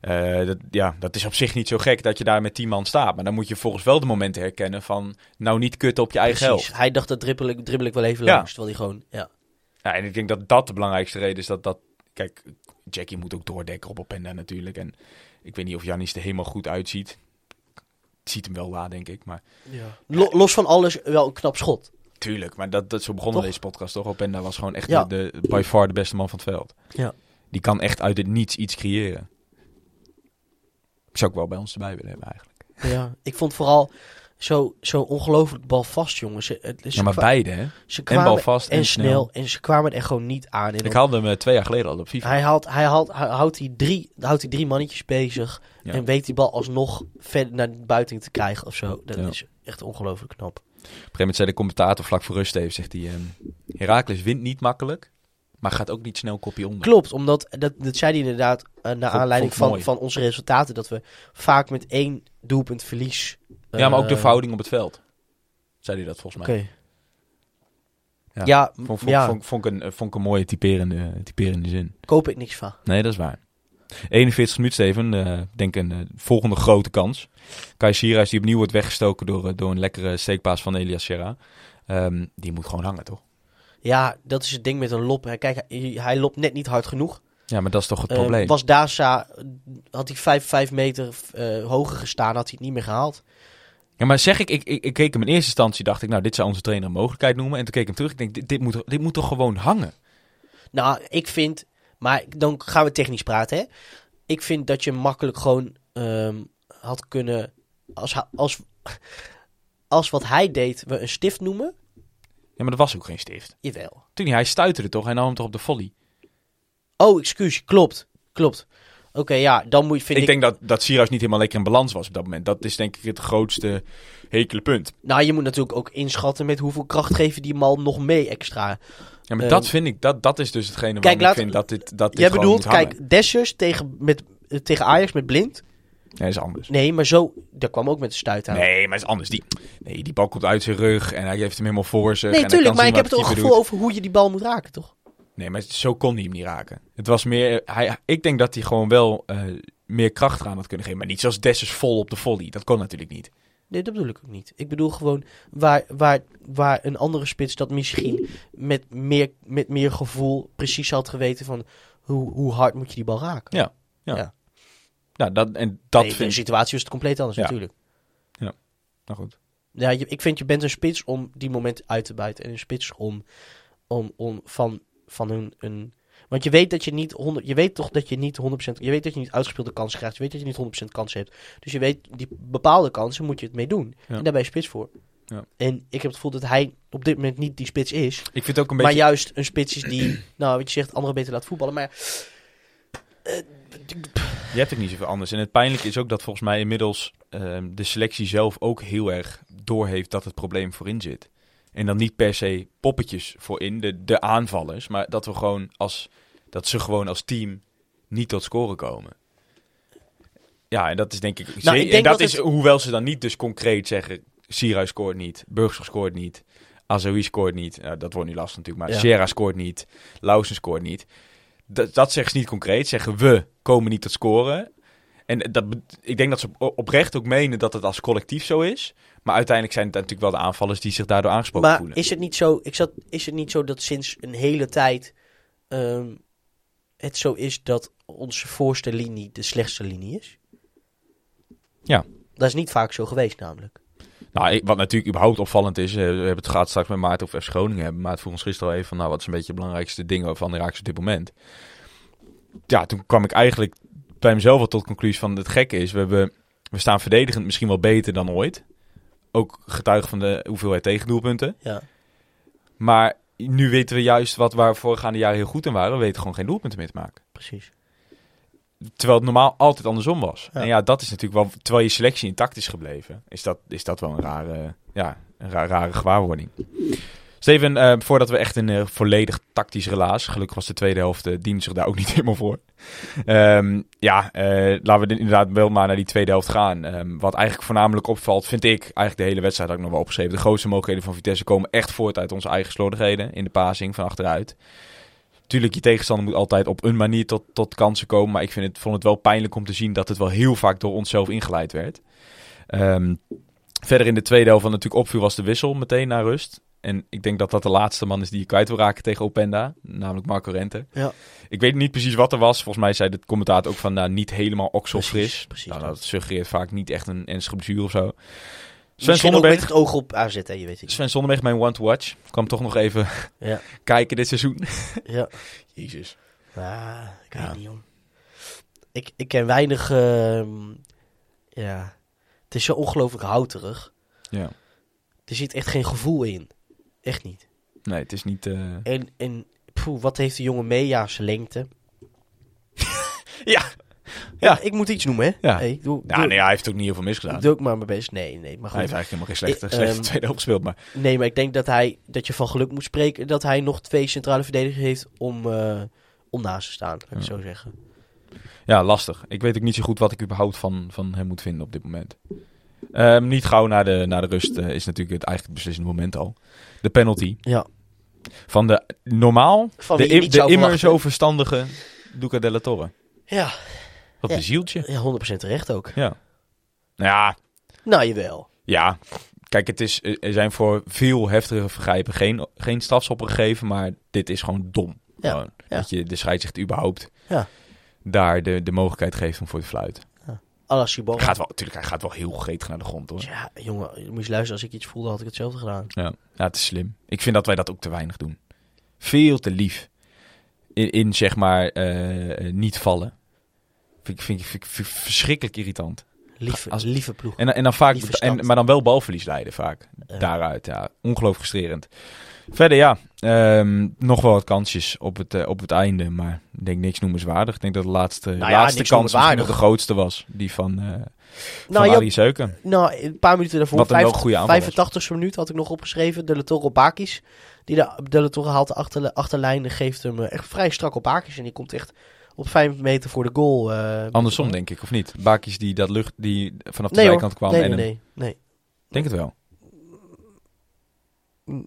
eh, dat, ja, dat is op zich niet zo gek dat je daar met 10 man staat. Maar dan moet je volgens wel de momenten herkennen van... nou niet kutten op je eigen Precies. helft. Hij dacht dat dribbel ik, dribbel ik wel even Ja. langs. Terwijl hij gewoon... Ja. Ja, en ik denk dat dat de belangrijkste reden is dat dat... Kijk, Jackie moet ook doordekken op Openda natuurlijk. En ik weet niet of Janis er helemaal goed uitziet. Het ziet hem wel waar, denk ik. Maar Lo- los van alles wel een knap schot. tuurlijk, maar dat, dat zo begonnen Toch? deze podcast toch? Openda was gewoon echt Ja. de, de, by far de beste man van het veld. Ja. Die kan echt uit het niets iets creëren. Zou ik wel bij ons erbij willen hebben eigenlijk. Ja. Ik vond vooral zo, zo ongelooflijk balvast, jongens. Ze, het- ze Ja, maar beide, hè? ze kwamen balvast en, en snel. snel. En ze kwamen er gewoon niet aan. En Ik haalde hem eh, twee jaar geleden al op FIFA. Hij, haalt, hij, haalt, hij houdt, die drie, houdt die drie mannetjes bezig. Ja. En weet die bal alsnog verder naar buiten te krijgen of zo. Dat Ja. is echt ongelooflijk knap. Op een gegeven moment zei de commentator vlak voor rust even, zegt hij... ehm Herakles wint niet makkelijk, maar gaat ook niet snel kopje onder. Klopt, omdat dat, dat zei hij inderdaad eh, naar aanleiding van, mooi. van onze resultaten. Dat we vaak met één doelpunt verlies. Ja, maar ook de eh, verhouding op het veld. Zei hij dat volgens mij. Ja, Ja. ja, Vond, vond, ja, vond, vond ik een, vond ik een mooie typerende, typerende zin. koop ik niks van. Nee, dat is waar. 41 minuten, Steven. eh, Ik denk een eh, volgende grote kans. Kai Sierhuis die opnieuw wordt weggestoken door, eh, door een lekkere steekpaas van Elias Serra. Ehm, die moet gewoon hangen, toch? Ja, dat is het ding met een lop. hè. Kijk, hij, hij loopt net niet hard genoeg. Ja, maar dat is toch het Eh, probleem. was Daza, had hij vijf, vijf meter eh, hoger gestaan, had hij het niet meer gehaald. Ja, maar zeg ik, ik, ik, ik keek hem in eerste instantie, dacht ik, nou, dit zou onze trainer een mogelijkheid noemen. En toen keek ik hem terug, ik denk, dit, dit, moet, dit moet toch gewoon hangen? Nou, ik vind, maar dan gaan we technisch praten, hè. Ik vind dat je makkelijk gewoon ehm, had kunnen, als, als, als wat hij deed, we een stift noemen. Ja, maar dat was ook geen stift. Jawel. Toen hij stuiterde toch, hij nam hem toch op de volley. Oh, excuus, klopt, klopt. Oké, ja, dan moet je, vind Ik, ik, denk dat, dat Sierhuis niet helemaal lekker in balans was op dat moment. Dat is denk ik het grootste hekele punt. nou, je moet natuurlijk ook inschatten met hoeveel kracht geven die mal nog mee extra. Ja, maar Ehm, dat vind ik, dat, dat is dus hetgene laat- ik vind dat dit, dat dit Jij bedoelt, kijk, Dessers tegen, met, eh, tegen Ajax met blind. Nee, is anders. Nee, maar zo, daar kwam ook met de stuit aan. Nee, maar is anders. Die, nee, die bal komt uit zijn rug en hij heeft hem helemaal voor zich. Nee, en tuurlijk, maar ik heb het ook de gevoel over hoe je die bal moet raken, toch? Nee, maar zo kon hij hem niet raken. Het was meer... Hij, ik denk dat hij gewoon wel... eh, meer kracht eraan had kunnen geven. Maar niet zoals Dessers vol op de volley. Dat kon natuurlijk niet. Nee, dat bedoel ik ook niet. Ik bedoel gewoon waar, waar, waar een andere spits dat misschien met meer, met meer gevoel precies had geweten van hoe, hoe hard moet je die bal raken. Ja. Nou, dat, en Dat nee, vind de situatie was het compleet anders Ja. natuurlijk. Nou goed. Ja, je, ik vind je bent een spits om die moment uit te buiten. En een spits om, om, om van, van een, een... Want je weet dat je niet 100, je weet toch dat je niet 100%, je weet dat je niet uitgespeelde kansen krijgt. Je weet dat je niet 100% kans hebt. Dus je weet, die bepaalde kansen moet je het mee doen. Ja. En daar ben je spits voor. Ja. En ik heb het gevoel dat hij op dit moment niet die spits is. Ik vind het ook een Maar beetje... juist een spits is die, nou wat je zegt, anderen beter laat voetballen. Maar eh, Je hebt ook niet zoveel anders. En het pijnlijke is ook dat volgens mij inmiddels ehm, de selectie zelf ook heel erg doorheeft dat het probleem voorin zit. En dan niet per se poppetjes voorin, de, de aanvallers, maar dat we gewoon als dat ze gewoon als team niet tot scoren komen. Ja, en dat is denk ik. Nou, en dat, dat is het- hoewel ze dan niet dus concreet zeggen: Sierhuis scoort niet, Burgers scoort niet, Azoui scoort niet. Ja, dat wordt nu lastig natuurlijk, maar Ja. Sierra scoort niet, Lausen scoort niet. Dat, dat zeggen ze niet concreet. Zeggen we komen niet tot scoren. En dat, ik denk dat ze op- oprecht ook menen dat het als collectief zo is. Maar uiteindelijk zijn het natuurlijk wel de aanvallers die zich daardoor aangesproken Maar voelen. is het, niet zo, ik zat, is het niet zo dat sinds een hele tijd ehm, het zo is dat onze voorste linie de slechtste linie is? Ja. Dat is niet vaak zo geweest namelijk. Nou, wat natuurlijk überhaupt opvallend is, eh, we hebben het gehad straks met Maarten of F. Groningen hebben. Maar het vroeg ons gisteren al even van, nou, wat is een beetje de belangrijkste dingen van de Raaks op dit moment? Ja, toen kwam ik eigenlijk bij mezelf wel tot de conclusie van, het gekke is, we, hebben, we staan verdedigend misschien wel beter dan ooit. Ook getuige van de hoeveelheid tegendoelpunten. Ja. Maar nu weten we juist wat waar we voorgaande jaren heel goed in waren. We weten gewoon geen doelpunten meer te maken. Precies. Terwijl het normaal altijd andersom was. Ja. En ja, dat is natuurlijk wel... Terwijl je selectie intact is gebleven, is dat, is dat wel een rare, ja, een ra- rare gewaarwording. Steven, eh, voordat we echt een eh, volledig tactisch relaas... Gelukkig was de tweede helft, uh, zich daar ook niet helemaal voor. Ehm, ja, eh, laten we inderdaad wel maar naar die tweede helft gaan. Ehm, wat eigenlijk voornamelijk opvalt, vind ik... Eigenlijk de hele wedstrijd had ik nog wel opgeschreven. De grootste mogelijkheden van Vitesse komen echt voort uit onze eigen slordigheden. In de passing van achteruit. Tuurlijk, je tegenstander moet altijd op een manier tot, tot kansen komen. Maar ik vind het, vond het wel pijnlijk om te zien dat het wel heel vaak door onszelf ingeleid werd. Ehm, verder in de tweede helft, wat natuurlijk opviel, was de wissel meteen naar rust. En ik denk dat dat de laatste man is die je kwijt wil raken tegen Openda. Namelijk Marco Rente. Ja. Ik weet niet precies wat er was. Volgens mij zei de commentator ook van nou, niet helemaal okselfris. Precies, nou, dat. suggereert vaak niet echt een ernstige blessure of zo. Sven met Zonderberg, het oog op AZ, hè, je weet het. Sven Zonderberg, mijn one to watch. kwam toch nog even Ja. kijken dit seizoen. Ja. Jezus. Ah, ik Ja. weet niet, joh. Ik, ik ken weinig... ehm, ja. Het is zo ongelooflijk houterig. Ja. Er zit echt geen gevoel in. Echt niet. Nee, het is niet... eh, En, en poeh, wat heeft de jongen mee? Ja, zijn lengte. Ja. Ja, ik moet iets noemen, hè? Ja. Hey, doe, Ja, doe, nee, hij heeft ook niet heel veel misgedaan. doe ik maar mijn best. Nee, nee, maar Hij heeft goed. eigenlijk helemaal geen slechte, Ik, slechte ehm, tweede helft gespeeld. Maar Nee, maar ik denk dat, hij, dat je van geluk moet spreken dat hij nog twee centrale verdedigers heeft om, eh, om naast te staan, laat ik Ja. zo zeggen. ja, lastig. Ik weet ook niet zo goed wat ik überhaupt van, van hem moet vinden op dit moment. Ehm, niet gauw na de, na de rust eh, is natuurlijk het eigenlijk het beslissende moment al. De penalty Ja. van de normaal, Van de, im- de immer zo verstandige Luca Della Torre. Ja, Wat Ja. een zieltje. ja 100% terecht ook. Ja. Nou ja, Nou, jawel. ja. Kijk, het is, er zijn voor veel heftige vergrijpen geen, geen strafschoppen gegeven, maar dit is gewoon dom. Ja, Gewoon, ja. Dat je de scheidsrechter überhaupt Ja. daar de, de mogelijkheid geeft om voor te fluiten. Gaat wel, natuurlijk, hij gaat wel heel gretig naar de grond hoor. Ja, jongen, je moet eens luisteren. Als ik iets voelde, had ik hetzelfde gedaan. Ja. ja, het is slim. Ik vind dat wij dat ook te weinig doen. Veel te lief. In, in zeg maar, eh, eh, niet vallen. Vind ik, vind, ik- vind, ik- vind ik verschrikkelijk irritant. Lieve, Als- lieve ploeg. En, en dan vaak, en, maar dan wel balverlies leiden vaak. Daaruit, ja. Ongelooflijk frustrerend. Verder, ja. ehm, nog wel wat kansjes op het, eh, op het einde. Maar ik denk niks noemenswaardig. Ik denk dat de laatste, Nou ja, laatste kans nog de grootste was. Die van, eh Nou, van ja, Ali Seuken. nou, een paar minuten daarvoor, Wat een wel vijf- goede aanval was. 85ste minuut had ik nog opgeschreven. De La Torre op Bakis. Die de, de haalt de achter, achterlijn geeft hem eh, echt vrij strak op Bakis. En die komt echt op 5 meter voor de goal. Andersom denk ik, of niet? Bakjes die dat lucht, die vanaf de Nee zijkant kwam. nee, en nee, nee, nee. Denk het wel.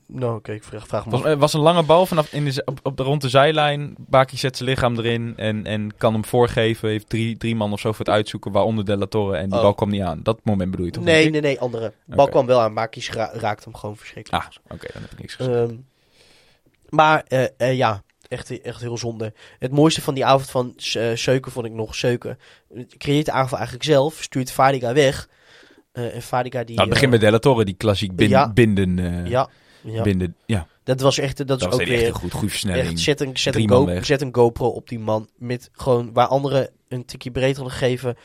Nou, oké, ik vraag, vraag me Was, af. eh, was een lange bal vanaf in de, op, op de, rond de zijlijn. Baki zet zijn lichaam erin en, en kan hem voorgeven. Heeft drie, drie man of zo voor het uitzoeken, waaronder De La Torre. En die Oh. bal kwam niet aan. Dat moment bedoel je toch? Nee, nee, nee, andere. Bal kwam wel aan, ra raakt hem gewoon verschrikkelijk. Ah, oké, dan heb ik niks gezegd. Ehm, maar eh, eh, ja, echt, echt heel zonde. Het mooiste van die avond van eh Seuken vond ik nog Seuken. Creëert de aanval eigenlijk zelf, stuurt Vadiga weg. Eh, en Vadiga die... nou, het begin eh, met De La Torre, die klassiek bin- ja. binden. eh, Ja, ja, binden ja, dat was echt, dat, dat is ook echt weer... goed. Goede versnelling. Echt, zet een, zet, een Go, zet een GoPro op die man. Met gewoon waar anderen een tikje breed hadden gegeven.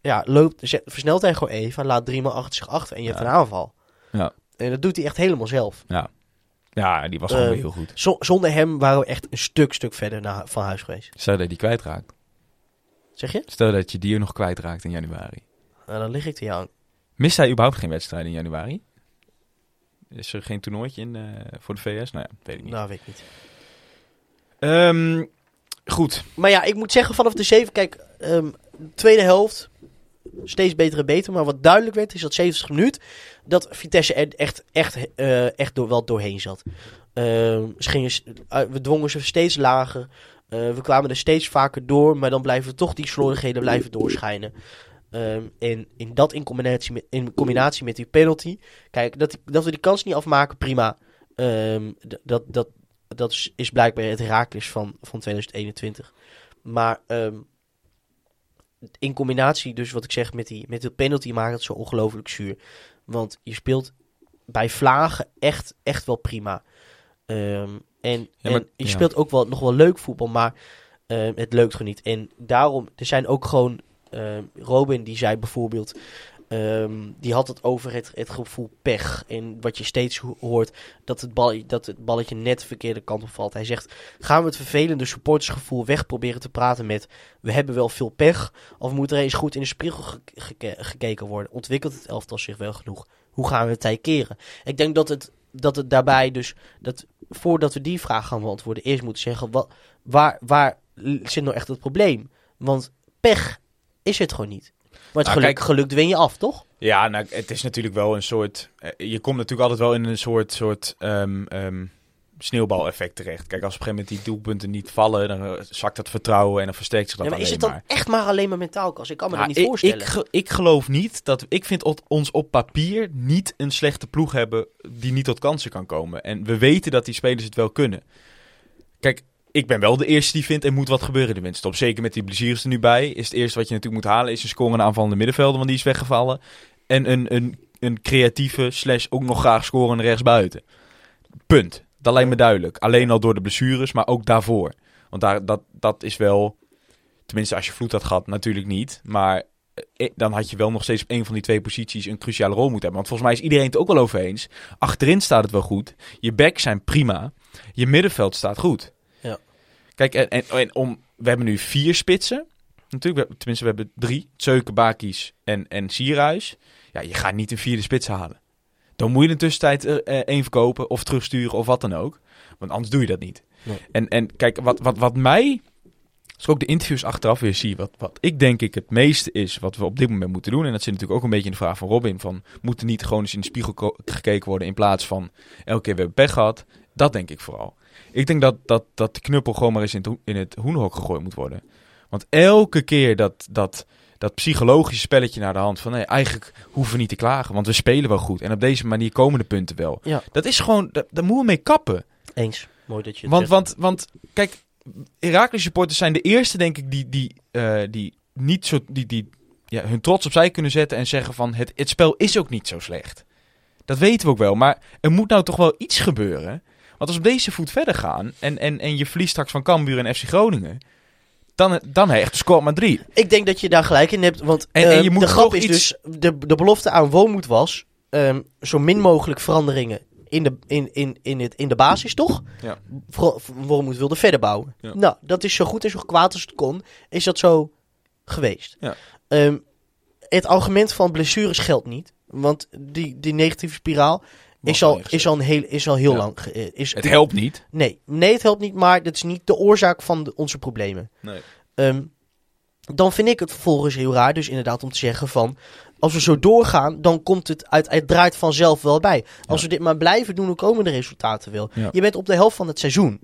Ja, loopt, zet, versnelt hij gewoon even. Laat drie man achter zich achter. En je Ja. hebt een aanval. Ja. En dat doet hij echt helemaal zelf. Ja, die was gewoon Eh, heel goed. Zo- zonder hem waren we echt een stuk, stuk verder naar, van huis geweest. Stel dat je die kwijtraakt. Zeg je? Stel dat je die nog kwijtraakt in januari. Nou, dan lig ik te jou. Mist hij überhaupt geen wedstrijd in januari? Is er geen toernooitje in eh, voor de VS? Nou ja, weet ik niet. Nou, weet ik niet. Ehm, goed. Maar ja, ik moet zeggen, vanaf de 7, kijk, ehm, tweede helft, steeds beter en beter. Maar wat duidelijk werd, is dat 70 minuten, dat Vitesse er echt, echt, eh, echt door, wel doorheen zat. Ehm, ze gingen, s- eh, we dwongen ze steeds lager. We kwamen er steeds vaker door, maar dan blijven toch die slordigheden blijven doorschijnen. Ehm, en in dat in combinatie, met, in combinatie met die penalty. Kijk, dat, dat we die kans niet afmaken, prima. Ehm, dat, dat, dat is, is blijkbaar het Herakles van, van 2021. Maar ehm, in combinatie, dus wat ik zeg, met die, met de penalty maakt het zo ongelooflijk zuur. Want je speelt bij Vlagen echt, echt wel prima. En Ja, maar- en je ja. speelt ook wel, nog wel leuk voetbal, maar het leukt gewoon niet. En daarom, er zijn ook gewoon... ehm, Robin die zei bijvoorbeeld... ehm, die had het over het, het gevoel pech. En wat je steeds ho- hoort, dat het, bal, dat het balletje net de verkeerde kant op valt. Hij zegt, gaan we het vervelende supportersgevoel weg proberen te praten met... we hebben wel veel pech, of moet er eens goed in de spiegel ge- geke- gekeken worden? Ontwikkelt het elftal zich wel genoeg? Hoe gaan we het tij keren? Ik denk dat het, dat het daarbij dus... Dat voordat we die vraag gaan beantwoorden, eerst moeten zeggen... Wat, waar, waar zit nou echt het probleem? Want pech is het gewoon niet. Maar het Nou, geluk, kijk- geluk dwing je af, toch? Ja, nou, het is natuurlijk wel een soort... eh, je komt natuurlijk altijd wel in een soort, soort ehm, ehm, sneeuwbaleffect terecht. Kijk, als op een gegeven moment die doelpunten niet vallen... dan eh, zakt dat vertrouwen en dan versterkt zich dat Ja, maar is het dan maar. echt maar alleen maar mentaal, Kas? Ik kan me Nou, dat niet ik, voorstellen. Ik, ik geloof niet dat... Ik vind ons op papier niet een slechte ploeg hebben... die niet tot kansen kan komen. En we weten dat die spelers het wel kunnen. Kijk, ik ben wel de eerste die vindt... er moet wat gebeuren de winterstop. Zeker met die blessures er nu bij. Is het eerste wat je natuurlijk moet halen... is een scorende aanvallende middenvelder... want die is weggevallen. En een, een, een creatieve slash ook nog graag scorende rechtsbuiten. Punt. Dat lijkt me duidelijk. Alleen al door de blessures, maar ook daarvoor. Want daar, dat, dat is wel... Tenminste, als je vloed had gehad, natuurlijk niet. Maar eh, dan had je wel nog steeds op een van die twee posities een cruciale rol moeten hebben. Want volgens mij is iedereen het ook wel over eens. Achterin staat het wel goed. Je backs zijn prima. Je middenveld staat goed. Kijk, en, en, en om, we hebben nu vier spitsen. Natuurlijk, we- tenminste, we hebben drie. Zeuken, Bakis en, en Sierhuis. Ja, je gaat niet een vierde spits halen. Dan moet je in de tussentijd er eh, één verkopen of terugsturen of wat dan ook. Want anders doe je dat niet. Nee. En, en kijk, wat, wat, wat mij, als ik ook de interviews achteraf weer zie, wat, wat ik denk ik het meeste is wat we op dit moment moeten doen. En dat zit natuurlijk ook een beetje in de vraag van Robin. Van, moet er niet gewoon eens in de spiegel gekeken worden in plaats van elke keer we hebben pech gehad. Dat denk ik vooral. Ik denk dat, dat, dat de knuppel gewoon maar eens in het, in het hoenhok gegooid moet worden. Want elke keer dat, dat, dat psychologische spelletje naar de hand van nee, eigenlijk hoeven we niet te klagen, want we spelen wel goed. En op deze manier komen de punten wel. Ja. Dat is gewoon, daar, daar moeten we mee kappen. Eens. Mooi dat je Want, zegt. want, want kijk, Heracles supporters zijn de eerste, denk ik, die, die, eh, die niet zo, die, die ja, hun trots opzij kunnen zetten en zeggen van het, het spel is ook niet zo slecht. Dat weten we ook wel, maar er moet nou toch wel iets gebeuren. Want als we op deze voet verder gaan en, en, en je verliest straks van Cambuur en FC Groningen, dan, dan echt score maar drie. Ik denk dat je daar gelijk in hebt, want En- en ehm, je moet de grap is iets- dus, de, de belofte aan Woonmoed was, ehm, zo min mogelijk veranderingen in de, in, in, in, het, in de basis, toch? Ja. Voor, Woonmoed wilde verder bouwen. Ja. Nou, dat is zo goed en zo kwaad als het kon, is dat zo geweest. Ja. Ehm, het argument van blessures geldt niet, want die, die negatieve spiraal is al, is al, een heel, is al heel Ja. lang. eh, Is, Het helpt niet. Nee, nee, het helpt niet, maar dat is niet de oorzaak van de- onze problemen. Nee. Ehm, dan vind ik het vervolgens heel raar, dus inderdaad om te zeggen van... als we zo doorgaan, dan komt het uit, het draait vanzelf wel bij. Als we dit maar blijven doen, dan komen de resultaten wel. Ja. Je bent op de helft van het seizoen.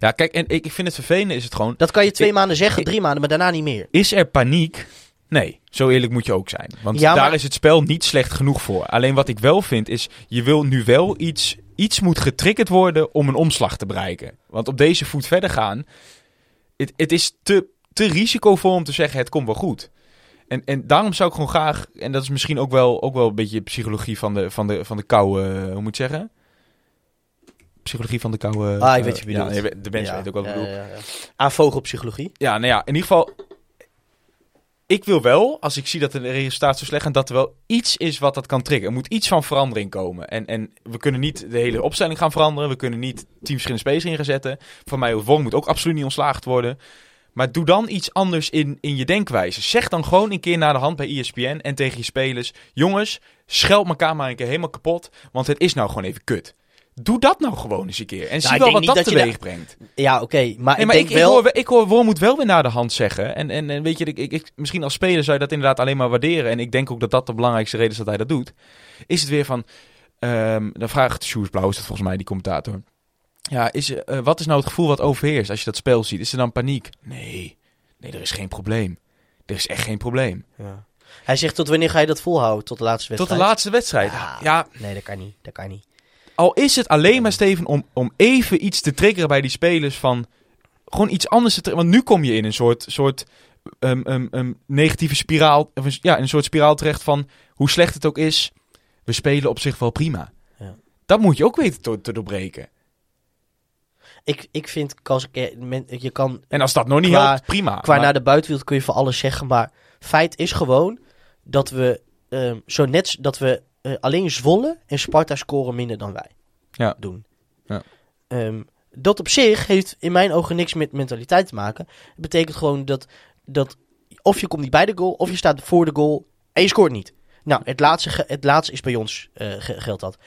Ja, kijk, en ik ik vind het vervelende is het gewoon... Dat kan je twee Ik- maanden zeggen, ik- drie maanden, maar daarna niet meer. Is er paniek? Nee, zo eerlijk moet je ook zijn. Want Ja, maar- daar is het spel niet slecht genoeg voor. Alleen wat ik wel vind is, je wil nu wel iets... Iets moet getriggerd worden om een omslag te bereiken. Want op deze voet verder gaan... Het, het is te, te risicovol om te zeggen, het komt wel goed. En, en daarom zou ik gewoon graag... En dat is misschien ook wel, ook wel een beetje psychologie van de, van de, van de koude... Hoe moet je het zeggen? Psychologie van de koude... Ah, ik weet je ja, bedoelt. de mensen Ja, weten ook wat ik ja, bedoel. ja, ja. Aan vogelpsychologie. Ja, nou ja, in ieder geval. Ik wil wel, als ik zie dat de resultaat zo slecht gaat, dat er wel iets is wat dat kan triggeren. Er moet iets van verandering komen. En, en we kunnen niet de hele opstelling gaan veranderen. We kunnen niet tien verschillende spelers in gaan zetten. Van mij, Wong moet ook absoluut niet ontslaagd worden. Maar doe dan iets anders in, in je denkwijze. Zeg dan gewoon een keer naar de hand bij ESPN en tegen je spelers. Jongens, scheld elkaar maar een keer helemaal kapot. Want het is nou gewoon even kut. Doe dat nou gewoon eens een keer. En zie ik wel wat dat dat je teweeg brengt. Ja, oké. maar Nee, ik maar denk ik, wel... ik, hoor, ik hoor Wormoed wel weer naar de hand zeggen. En, en, en weet je, ik, ik, ik- misschien als speler zou je dat inderdaad alleen maar waarderen. En ik denk ook dat dat de belangrijkste reden is dat hij dat doet. Is het weer van, ehm, dan vraagt Sjoerd Blauw, is dat volgens mij die commentator. Ja, is, eh, wat is nou het gevoel wat overheerst als je dat spel ziet? Is er dan paniek? Nee, nee, er is geen probleem. Er is echt geen probleem. Ja. Hij zegt, tot wanneer ga je dat volhouden? Tot de laatste Tot wedstrijd? de laatste wedstrijd. Ja. ja, Nee, dat kan niet. Dat kan niet. Al is het alleen maar, Steven, om, om even iets te triggeren bij die spelers van... Gewoon iets anders te. Want nu kom je in een soort, soort ehm, negatieve spiraal... Of een, ja, een soort spiraal terecht van hoe slecht het ook is. We spelen op zich wel prima. Ja. Dat moet je ook weten te, te doorbreken. Ik, ik vind, men- je kan En als dat nog niet Qua- helpt, prima. Qua Maar- naar de buitenwereld kun je voor alles zeggen, maar feit is gewoon dat we zo net dat we eh, alleen Zwolle en Sparta scoren minder dan wij Ja. doen. Ja. Ehm, dat op zich heeft in mijn ogen niks met mentaliteit te maken. Het betekent gewoon dat, dat of je komt niet bij de goal, of je staat voor de goal en je scoort niet. Nou, het laatste, het laatste is bij ons, ge- geldt dat.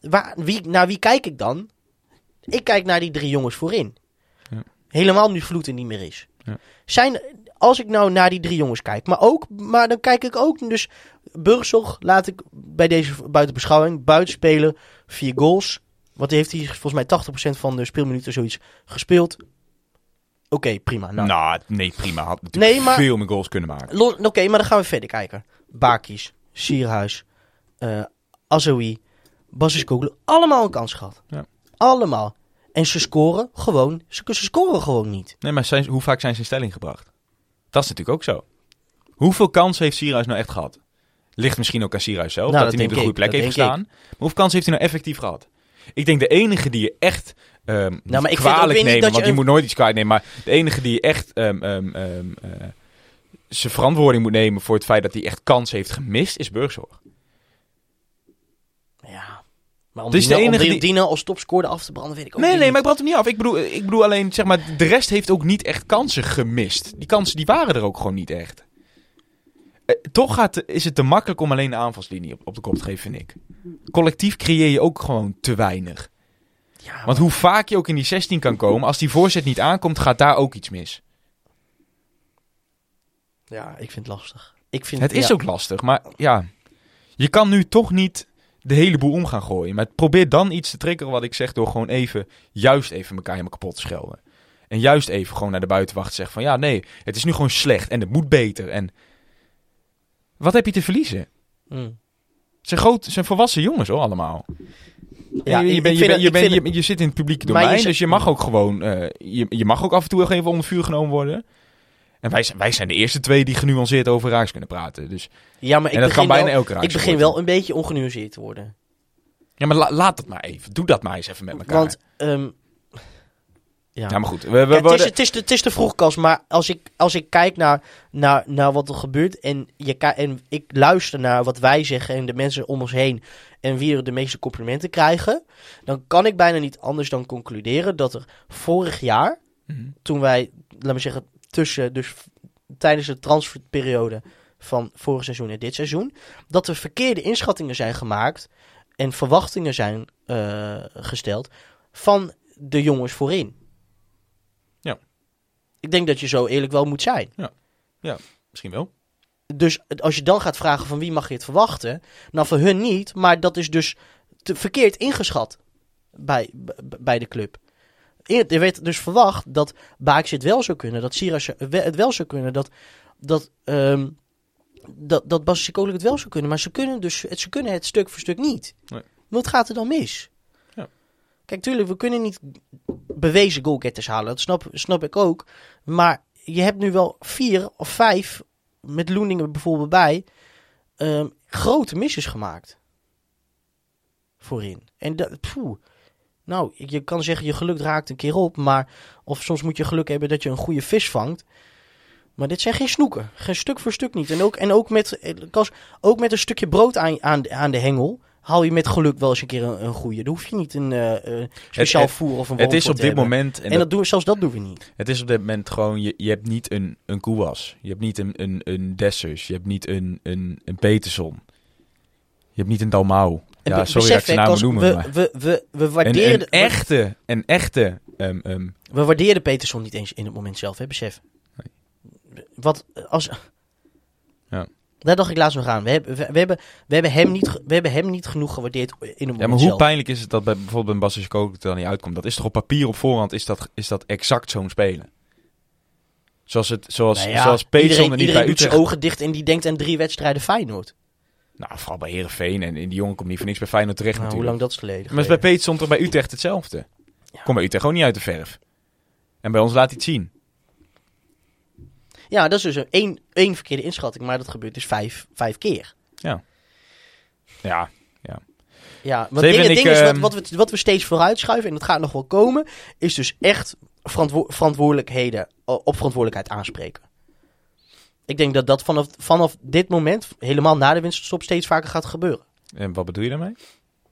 Waar, wie, naar wie kijk ik dan? Ik kijk naar die drie jongens voorin. Ja. Helemaal nu Vloed niet meer is. Ja. Zijn, als ik nou naar die drie jongens kijk, maar ook, maar dan kijk ik ook, dus Burgzorg laat ik bij deze buiten beschouwing, buiten spelen, vier goals. Want die heeft hij volgens mij 80% van de speelminuten zoiets gespeeld. Oké, prima. Nou, Nou, nee, prima. Had natuurlijk Nee, maar- veel meer goals kunnen maken. Oké, maar dan gaan we verder kijken. Bakies, Sierhuis, eh Azoui, Basiskoglu. Allemaal een kans gehad. Ja. Allemaal. En ze scoren gewoon. Ze, ze scoren gewoon niet. Nee, maar zijn, hoe vaak zijn ze in stelling gebracht? Dat is natuurlijk ook zo. Hoeveel kansen heeft Sierhuis nou echt gehad? Ligt misschien ook aan Sierhuis zelf, Nou, dat, dat hij niet op de goede plek heeft gestaan. Maar hoeveel kansen heeft hij nou effectief gehad? Ik denk de enige die je echt ehm Nou, maar ik kwalijk nemen, dat want je een- moet nooit iets kwalijk nemen, maar de enige die je echt ehm, ehm, eh, zijn verantwoording moet nemen voor het feit dat hij echt kansen heeft gemist, is Burgzorg. Maar om, Dus de Dina, om enige die, als topscorer af te branden, weet ik ook Nee, weer nee, niet. maar ik brand hem niet af. Ik bedoel, ik bedoel alleen, zeg maar, de rest heeft ook niet echt kansen gemist. Die kansen die waren er ook gewoon niet echt. Eh, toch gaat, is het te makkelijk om alleen de aanvalslinie op, op de kop te geven, vind ik. Collectief creëer je ook gewoon te weinig. Ja, Want hoe vaak je ook in die 16 kan komen, als die voorzet niet aankomt, gaat daar ook iets mis. ja, ik vind het lastig. Ik vind, Het is ja. ook lastig, maar ja. Je kan nu toch niet de hele boel om gaan gooien. Maar probeer dan iets te triggeren wat ik zeg door gewoon even, juist even elkaar helemaal kapot te schelden. En juist even gewoon naar de buitenwacht te zeggen van ja, nee, het is nu gewoon slecht en het moet beter. En wat heb je te verliezen? Mm. Zijn, groot, zijn volwassen jongens hoor, allemaal. Ja, je, bent- je, bent- je, je, zit in het publieke je domein, dus je mag ook gewoon, eh, je, je mag ook af en toe even onder vuur genomen worden. En wij zijn, wij zijn de eerste twee die genuanceerd over Raaks kunnen praten. Dus, Ja, maar ik en dat kan begin, bijna wel, elke ik begin wel een beetje ongenuanceerd te worden. Ja, maar la- laat dat maar even. Doe dat maar eens even met elkaar. Want, ehm, ja. ja, maar goed. We, we het, is, het, is het is te vroeg, Kas, maar als ik, als ik kijk naar, naar, naar wat er gebeurt en, je, en ik luister naar wat wij zeggen en de mensen om ons heen en wie er de meeste complimenten krijgen, dan kan ik bijna niet anders dan concluderen dat er vorig jaar, Mhm. toen wij, laat me zeggen, tussen, dus tijdens de transferperiode van vorig seizoen en dit seizoen, dat er verkeerde inschattingen zijn gemaakt en verwachtingen zijn eh, gesteld van de jongens voorin. Ja. Ik denk dat je zo eerlijk wel moet zijn. Misschien wel. dus als je dan gaat vragen van wie mag je het verwachten, nou voor hun niet, maar dat is dus te verkeerd ingeschat bij, bij de club. Er werd dus verwacht dat Baakje het wel zou kunnen, dat Sirius het wel zou kunnen, dat, dat, ehm dat, dat Bas het wel zou kunnen, maar ze kunnen, dus, het- ze kunnen het stuk voor stuk niet. Nee. Wat gaat er dan mis? Ja. Kijk, tuurlijk, we kunnen niet bewezen goalgetters halen, dat snap, snap ik ook. Maar je hebt nu wel vier of vijf, met Loeningen bijvoorbeeld bij, ehm, grote misses gemaakt. Voorin. En dat, poeh. Nou, je kan zeggen je geluk raakt een keer op, maar of soms moet je geluk hebben dat je een goede vis vangt. Maar dit zijn geen snoeken. Geen stuk voor stuk niet. En ook, en ook, met, eh, ook met een stukje brood aan, aan, aan de hengel haal je met geluk wel eens een keer een, een goede. Dan hoef je niet een eh, eh, speciaal het- voer of een Het is op dit hebben. moment... En En dat- dat doen, we- zelfs dat doen we niet. Het is op dit moment gewoon, je, je hebt niet een, een Koewas. Je hebt niet een, een, een Dessers. Je hebt niet een, een, een Peterson. Je hebt niet een Dalmau. Ja, be- sorry dat ik namen noemen. we, maar we, we, we, een, waarderen, een echte, een echte... ehm, we waarderen Peterson niet eens in het moment zelf, hè, besef. Wat als... Ja. Daar dacht ik laatst nog aan. We hebben, we, we hebben, we hebben, hem, niet, we hebben hem niet genoeg gewaardeerd in het moment ja, maar hoe zelf. pijnlijk is het dat bij, bijvoorbeeld bij Bassis Kook er niet uitkomt? Dat is toch op papier op voorhand is dat, is dat exact zo'n spelen? Zoals, het, zoals, Nou ja, zoals Peterson iedereen, er niet iedereen bij doet zijn Utrecht... ogen dicht en die denkt aan drie wedstrijden Feyenoord. Nou, vooral bij Herenveen en, en die jongen komt niet voor niks bij Feyenoord terecht Nou, hoe natuurlijk. lang dat is geleden? Maar is bij Peterson toch bij Utrecht hetzelfde? Kom bij Utrecht gewoon niet uit de verf. En bij ons laat hij het zien. Ja, dat is dus een één, één verkeerde inschatting, maar dat gebeurt dus vijf, vijf keer. Ja. Ja, want ding, en het ik, ding is, wat, ehm, wat, we, wat we steeds vooruitschuiven, en dat gaat nog wel komen, is dus echt verantwo- verantwoordelijkheden, eh, op verantwoordelijkheid aanspreken. Ik denk dat dat vanaf, vanaf dit moment, helemaal na de winststop, steeds vaker gaat gebeuren. En wat bedoel je daarmee?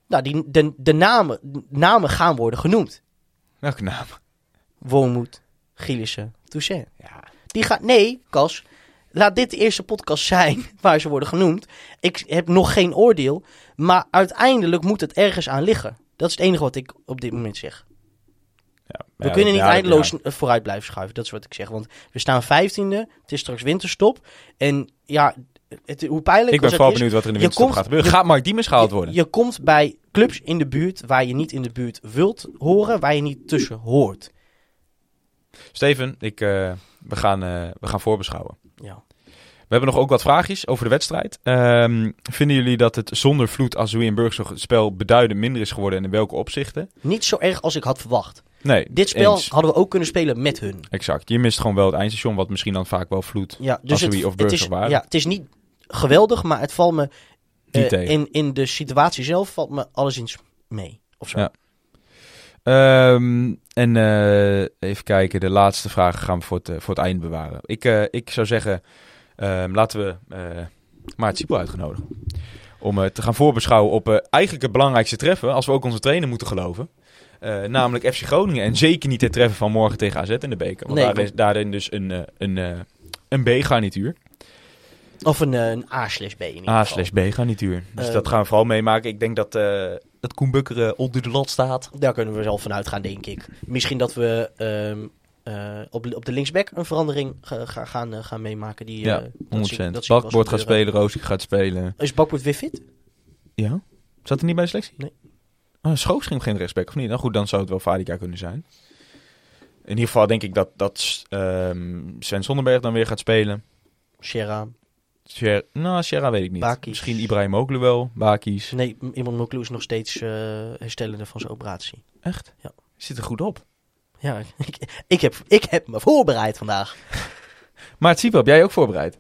Nou, die, de, de namen, namen gaan worden genoemd. Welke naam? Wormoed, Gielissen, Toussaint. Ja. Die gaat, nee, Cas, laat dit de eerste podcast zijn waar ze worden genoemd. Ik heb nog geen oordeel, maar uiteindelijk moet het ergens aan liggen. Dat is het enige wat ik op dit moment zeg. We ja, kunnen niet eindeloos ja. eh, vooruit blijven schuiven, dat is wat ik zeg. Want we staan vijftiende, het is straks winterstop. En ja, het, hoe pijnlijk Ik ben als vooral benieuwd wat er in de winterstop komt- gaat gebeuren. Gaat Mark Diemers gehaald worden? je, je komt bij clubs in de buurt waar je niet in de buurt wilt horen, waar je niet tussen hoort. Steven, ik, eh, we, gaan, eh, we gaan voorbeschouwen. Ja. We hebben nog ook wat vraagjes over de wedstrijd. Ehm, vinden jullie dat het zonder Vloed, Azoui en Burgzorg het spel beduidend minder is geworden en in welke opzichten? Niet zo erg als ik had verwacht. Nee, Dit spel eens. hadden we ook kunnen spelen met hun. Exact. Je mist gewoon wel het eindstation, wat misschien dan vaak wel Vloed Ja, dus het, of het, is, waren. ja, het is niet geweldig, maar het valt me eh, in, in de situatie zelf valt me alleszins mee. Of zo. Ja. Ehm, en eh, even kijken, de laatste vragen gaan we voor het, eh, voor het eind bewaren. Ik, ik zou zeggen, ehm, laten we Maart Siepel uitgenodigen. Om te gaan voorbeschouwen op eigenlijk het belangrijkste treffen, als we ook onze trainer moeten geloven. Eh, namelijk FC Groningen. En zeker niet het treffen van morgen tegen AZ in de beker. Want Nee, daar is daarin dus een, eh, een, eh, een B-garnituur. Of een, een A slash B in A slash B-garnituur. Dus Eh, dat gaan we vooral meemaken. Ik denk dat, eh dat Koen Bukker onder de lat staat. Daar kunnen we zelf van uitgaan, denk ik. Misschien dat we ehm, eh, op, op de linksback een verandering ga- ga- gaan, gaan meemaken. Die, Ja, eh, dat zie- 100%. dat zie ik wel eens Bakbord gaat spelen, Roosje gaat spelen. Is Bakboord weer fit? Ja? Zat hij niet bij de selectie? Nee. Schoof ging geen rechtsback, of niet? Nou goed, dan zou het wel Vadika kunnen zijn. In ieder geval denk ik dat, dat ehm, Sven Sonderberg dan weer gaat spelen. Shera. Sher nou, Sierra weet ik niet. Bakis. Misschien Ibrahim Oglu wel, Bakis. Nee, iemand Moklu is nog steeds eh, herstellende van zijn operatie. Echt? Ja. Zit er goed op. Ja, ik, ik, heb, ik heb me voorbereid vandaag. Maar het heb jij ook voorbereid?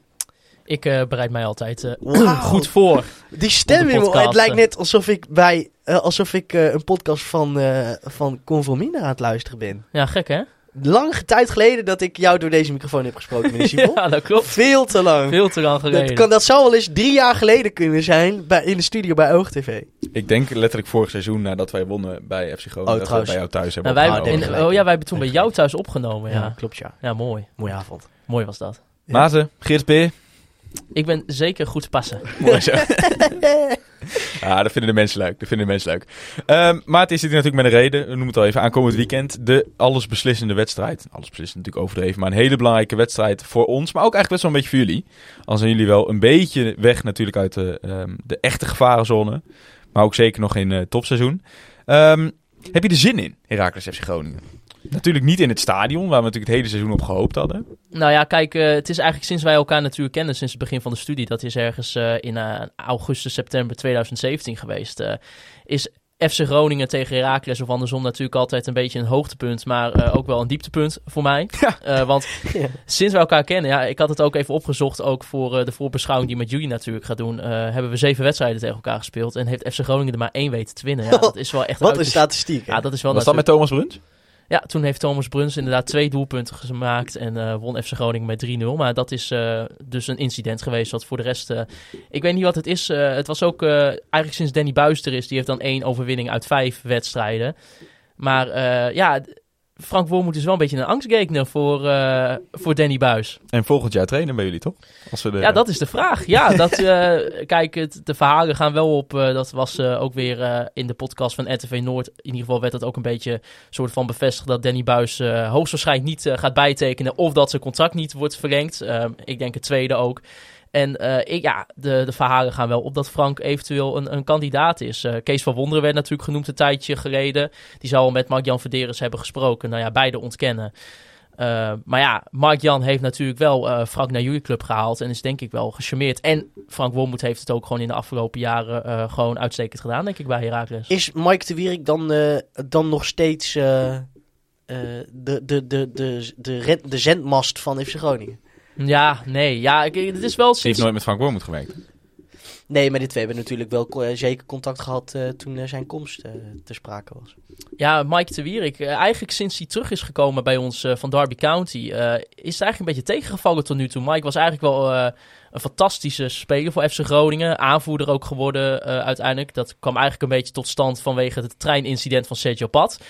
Ik eh, bereid mij altijd eh, goed voor. Die stem het lijkt eh. net alsof ik bij alsof ik eh, een podcast van, eh van Conformina aan het luisteren ben. Ja, gek hè? Lange tijd geleden dat ik jou door deze microfoon heb gesproken, meneer. Ja, dat klopt. Veel te lang. Veel te lang geleden. Dat, kan, dat zou wel eens drie jaar geleden kunnen zijn bij, in de studio bij OogTV. Ik denk letterlijk vorig seizoen nadat wij wonnen bij FC Groningen. Oh, dat bij jou thuis hebben Nou, wij, Oh, in- oh ja, wij hebben toen bij jou thuis opgenomen. Ja, Ja, klopt ja. ja mooi. Mooie avond. Mooi was dat. Ja. Maarten, Geert Peer. Ik ben zeker goed passen. Mooi zo. Ja, dat vinden de mensen leuk. Dat vinden de mensen leuk. Ehm, maar het is dit natuurlijk met een reden. We noemen het al even aankomend weekend. De allesbeslissende wedstrijd. Alles beslissend natuurlijk overdreven. Maar een hele belangrijke wedstrijd voor ons. Maar ook eigenlijk best wel een beetje voor jullie. Al zijn jullie wel een beetje weg natuurlijk uit de, ehm, de echte gevarenzone. Maar ook zeker nog geen eh, topseizoen. Ehm, heb je er zin in, Heracles FC Groningen? Natuurlijk niet in het stadion, waar we natuurlijk het hele seizoen op gehoopt hadden. Nou ja, kijk, eh, het is eigenlijk sinds wij elkaar natuurlijk kennen, sinds het begin van de studie, dat is ergens eh, in eh, augustus, september 2017 geweest, is FC Groningen tegen Heracles of andersom natuurlijk altijd een beetje een hoogtepunt, maar ook wel een dieptepunt voor mij. Want Ja. sinds we elkaar kennen, ja, ik had het ook even opgezocht, ook voor de voorbeschouwing die met jullie natuurlijk gaat doen, hebben we zeven wedstrijden tegen elkaar gespeeld en heeft FC Groningen er maar één weten te winnen. Ja, dat is wel echt Wat een statistiek. Ja, dat is wel Was dat met Thomas Bruns? Ja, toen heeft Thomas Bruns inderdaad twee doelpunten gemaakt en eh, won FC Groningen met 3-0. Maar dat is eh, dus een incident geweest. Wat voor de rest, eh, ik weet niet wat het is. Het was ook eigenlijk sinds Danny Buis er is, die heeft dan één overwinning uit vijf wedstrijden. Maar ja, Frank Wormoed is wel een beetje een angstgekner voor, eh, voor Danny Buis. En volgend jaar trainen bij jullie, toch? Als we de... Ja, dat is de vraag. Ja, dat, eh, kijk, het, de verhalen gaan wel op. eh, dat was ook weer in de podcast van RTV Noord. In ieder geval werd dat ook een beetje soort van bevestigd dat Danny Buis hoogstwaarschijnlijk niet gaat bijtekenen. Of dat zijn contract niet wordt verlengd. Ehm, ik denk het tweede ook. En eh, ik, ja, de, de verhalen gaan wel op dat Frank eventueel een, een kandidaat is. Eh, Kees van Wonderen werd natuurlijk genoemd een tijdje geleden. Die zou al met Mark-Jan Verderes hebben gesproken. Nou ja, beide ontkennen. Uh, maar ja, Mark-Jan heeft natuurlijk wel Frank naar jullie club gehaald en is denk ik wel gecharmeerd. En Frank Wormoed heeft het ook gewoon in de afgelopen jaren gewoon uitstekend gedaan, denk ik, bij Heracles. Is Mike de Wierik dan, dan nog steeds de, de, de, de, de, de, de zendmast van FC Groningen? Ja, nee. Ja, ik, het is wel Hij heeft nooit met Frank Wormoed gewerkt. Nee, maar die twee hebben natuurlijk wel uh, zeker contact gehad uh, toen uh, zijn komst ter sprake was. Ja, Mike de Wierik, eigenlijk sinds hij terug is gekomen bij ons van Derby County, is het eigenlijk een beetje tegengevallen tot nu toe. Mike was eigenlijk wel een fantastische speler voor FC Groningen, aanvoerder ook geworden uiteindelijk. Dat kwam eigenlijk een beetje tot stand vanwege het treinincident van Sergio Pat.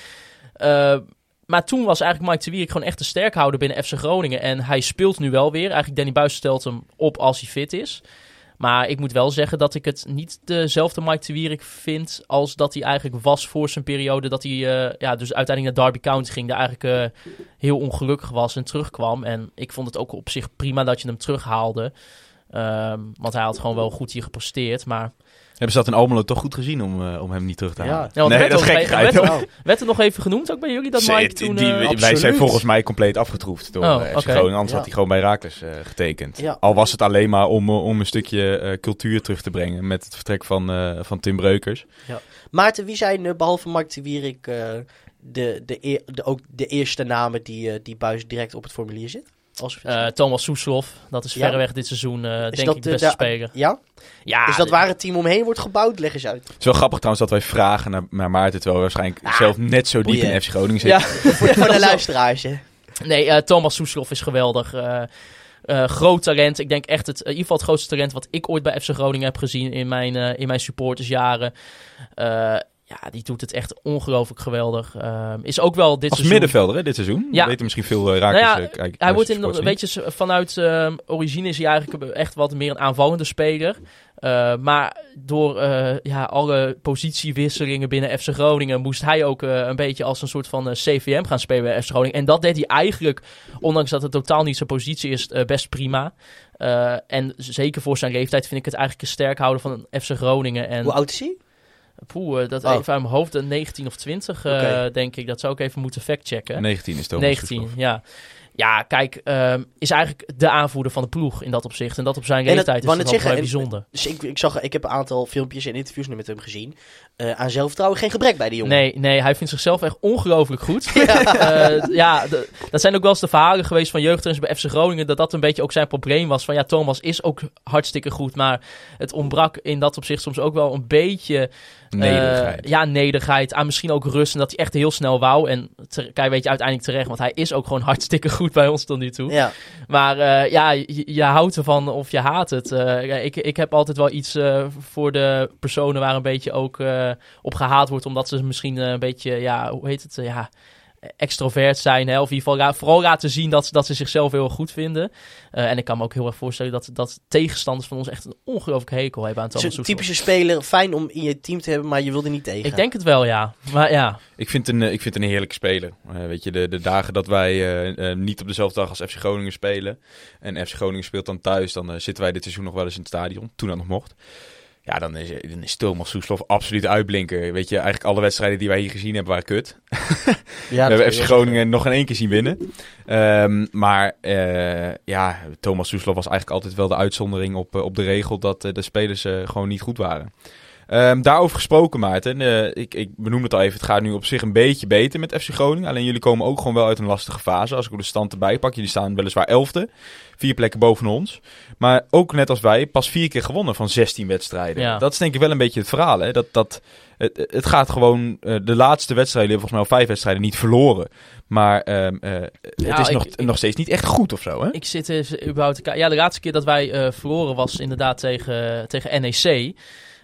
Maar toen was eigenlijk Mike de Wierik gewoon echt een sterkhouder binnen FC Groningen. En hij speelt nu wel weer. Eigenlijk Danny Buis stelt hem op als hij fit is. Maar ik moet wel zeggen dat ik het niet dezelfde Mike de Wierik vind als dat hij eigenlijk was voor zijn periode. Dat hij uh, ja, dus uiteindelijk naar Derby County ging. Daar eigenlijk uh, heel ongelukkig was en terugkwam. En ik vond het ook op zich prima dat je hem terughaalde. Um, want hij had gewoon wel goed hier gepresteerd. Maar hebben ze dat in Almelo toch goed gezien om, uh, om hem niet terug te halen? Ja, nee, dat is gek. Werd, werd, werd er nog even genoemd ook bij jullie dat Mike toen... Die, uh, wij zijn volgens mij compleet afgetroefd door Oh, FC. Groningen. Anders Ja. had hij gewoon bij Raakles uh, getekend. Ja. Al was het alleen maar om, om een stukje cultuur terug te brengen met het vertrek van, van Tim Breukers. Maarten, wie zijn behalve Mark de Wierik de, de, de, ook de eerste namen die, die buis direct op het formulier zit? Als uh, Thomas Soeslof, dat is Ja. verreweg dit seizoen, uh, denk dat ik, de- beste de- speler. Ja? Ja, Is dat waar het team omheen wordt gebouwd? Leg eens uit. Het is wel grappig trouwens dat wij vragen naar, naar Maarten, terwijl we waarschijnlijk Ah, zelf net zo diep boeien. in FC Groningen zitten. Ja, voor, voor de luisteraars, nee, uh, Thomas Soeslof is geweldig. Uh, uh, groot talent. Ik denk echt het, in ieder geval het grootste talent wat ik ooit bij FC Groningen heb gezien in mijn, uh, in mijn supportersjaren. Ja, die doet het echt ongelooflijk geweldig. Uh, is ook wel dit Als seizoen... middenvelder hè, dit seizoen. Ja. Weten misschien veel uh, Raakles Nou ja, uh, kijk, Hij wordt in, een beetje vanuit uh, origine is hij eigenlijk echt wat meer een aanvallende speler. Uh, maar door uh, ja, alle positiewisselingen binnen FC Groningen moest hij ook uh, een beetje als een soort van uh, CVM gaan spelen bij FC Groningen. En dat deed hij eigenlijk, ondanks dat het totaal niet zijn positie is, uh, best prima. Uh, en zeker voor zijn leeftijd vind ik het eigenlijk een sterk houden van FC Groningen. En, Hoe oud is hij? Poeh, uh, dat Oh. even uit mijn hoofd, uh, 19 of 20 uh, Oké. denk ik. Dat zou ik even moeten factchecken. 19 is Thomas 19, Soeslof. ja. Ja, kijk, ehm, is eigenlijk de aanvoerder van de ploeg in dat opzicht. En dat op zijn het- leeftijd is dat wel zeggen, bijzonder. Dus ik, ik, zag, ik heb een aantal filmpjes en interviews nu met hem gezien. Eh, aan zelfvertrouwen geen gebrek bij die jongen. Nee, nee, hij vindt zichzelf echt ongelooflijk goed. Ja. Eh, ja, de- dat zijn ook wel eens de verhalen geweest van jeugdtrainers bij FC Groningen. Dat dat een beetje ook zijn probleem was. Van ja, Thomas is ook hartstikke goed. Maar het ontbrak in dat opzicht soms ook wel een beetje... eh, Nederigheid. ja, nederigheid. Aan misschien ook rust. En dat hij echt heel snel wou. En kijk, weet je uiteindelijk terecht. Want hij is ook gewoon hartstikke goed bij ons tot nu toe. Ja. Maar eh, ja, je, je houdt ervan of je haat het. Eh, ik, ik heb altijd wel iets eh, voor de personen waar een beetje ook eh, op gehaat wordt. Omdat ze misschien eh, een beetje, ja, hoe heet het? eh, ja, extrovert zijn. Hè, of in ieder geval vooral laten zien dat, dat ze zichzelf heel erg goed vinden. Eh, en ik kan me ook heel erg voorstellen dat, dat tegenstanders van ons echt een ongelooflijke hekel hebben aan Het Soeslof. typische speler, fijn om in je team te hebben, maar je wil er niet tegen. Ik denk het wel, ja. Maar ja, Ik vind, een, eh, ik vind een heerlijke speler. Eh, weet je, de, de dagen dat wij niet op dezelfde dag als FC Groningen spelen. En FC Groningen speelt dan thuis. Dan zitten wij dit seizoen nog wel eens in het stadion. Toen dat nog mocht. Ja, dan is, dan is Thomas Soeslof absoluut uitblinker. Weet je, eigenlijk alle wedstrijden die wij hier gezien hebben waren kut. ja, we hebben FC Groningen nog in één keer zien winnen. Ehm, maar eh, ja, Thomas Soeslof was eigenlijk altijd wel de uitzondering op, eh, op de regel dat eh, de spelers gewoon niet goed waren. Ehm, daarover gesproken, Maarten. eh, ik, ik benoem het al even. Het gaat nu op zich een beetje beter met FC Groningen. Alleen jullie komen ook gewoon wel uit een lastige fase. Als ik de stand erbij pak. Jullie staan weliswaar elfde. Vier plekken boven ons. Maar ook net als wij, pas vier keer gewonnen van 16 wedstrijden. Ja. Dat is denk ik wel een beetje het verhaal. Hè? Dat, dat, het, het gaat gewoon... eh, de laatste wedstrijden, hebben volgens mij al vijf wedstrijden niet verloren. Maar ehm, eh, het Ja, is ik- nog, ik- nog steeds niet echt goed of zo, hè? ik zit überhaupt. Ja, de laatste keer dat wij verloren was inderdaad tegen, tegen NEC.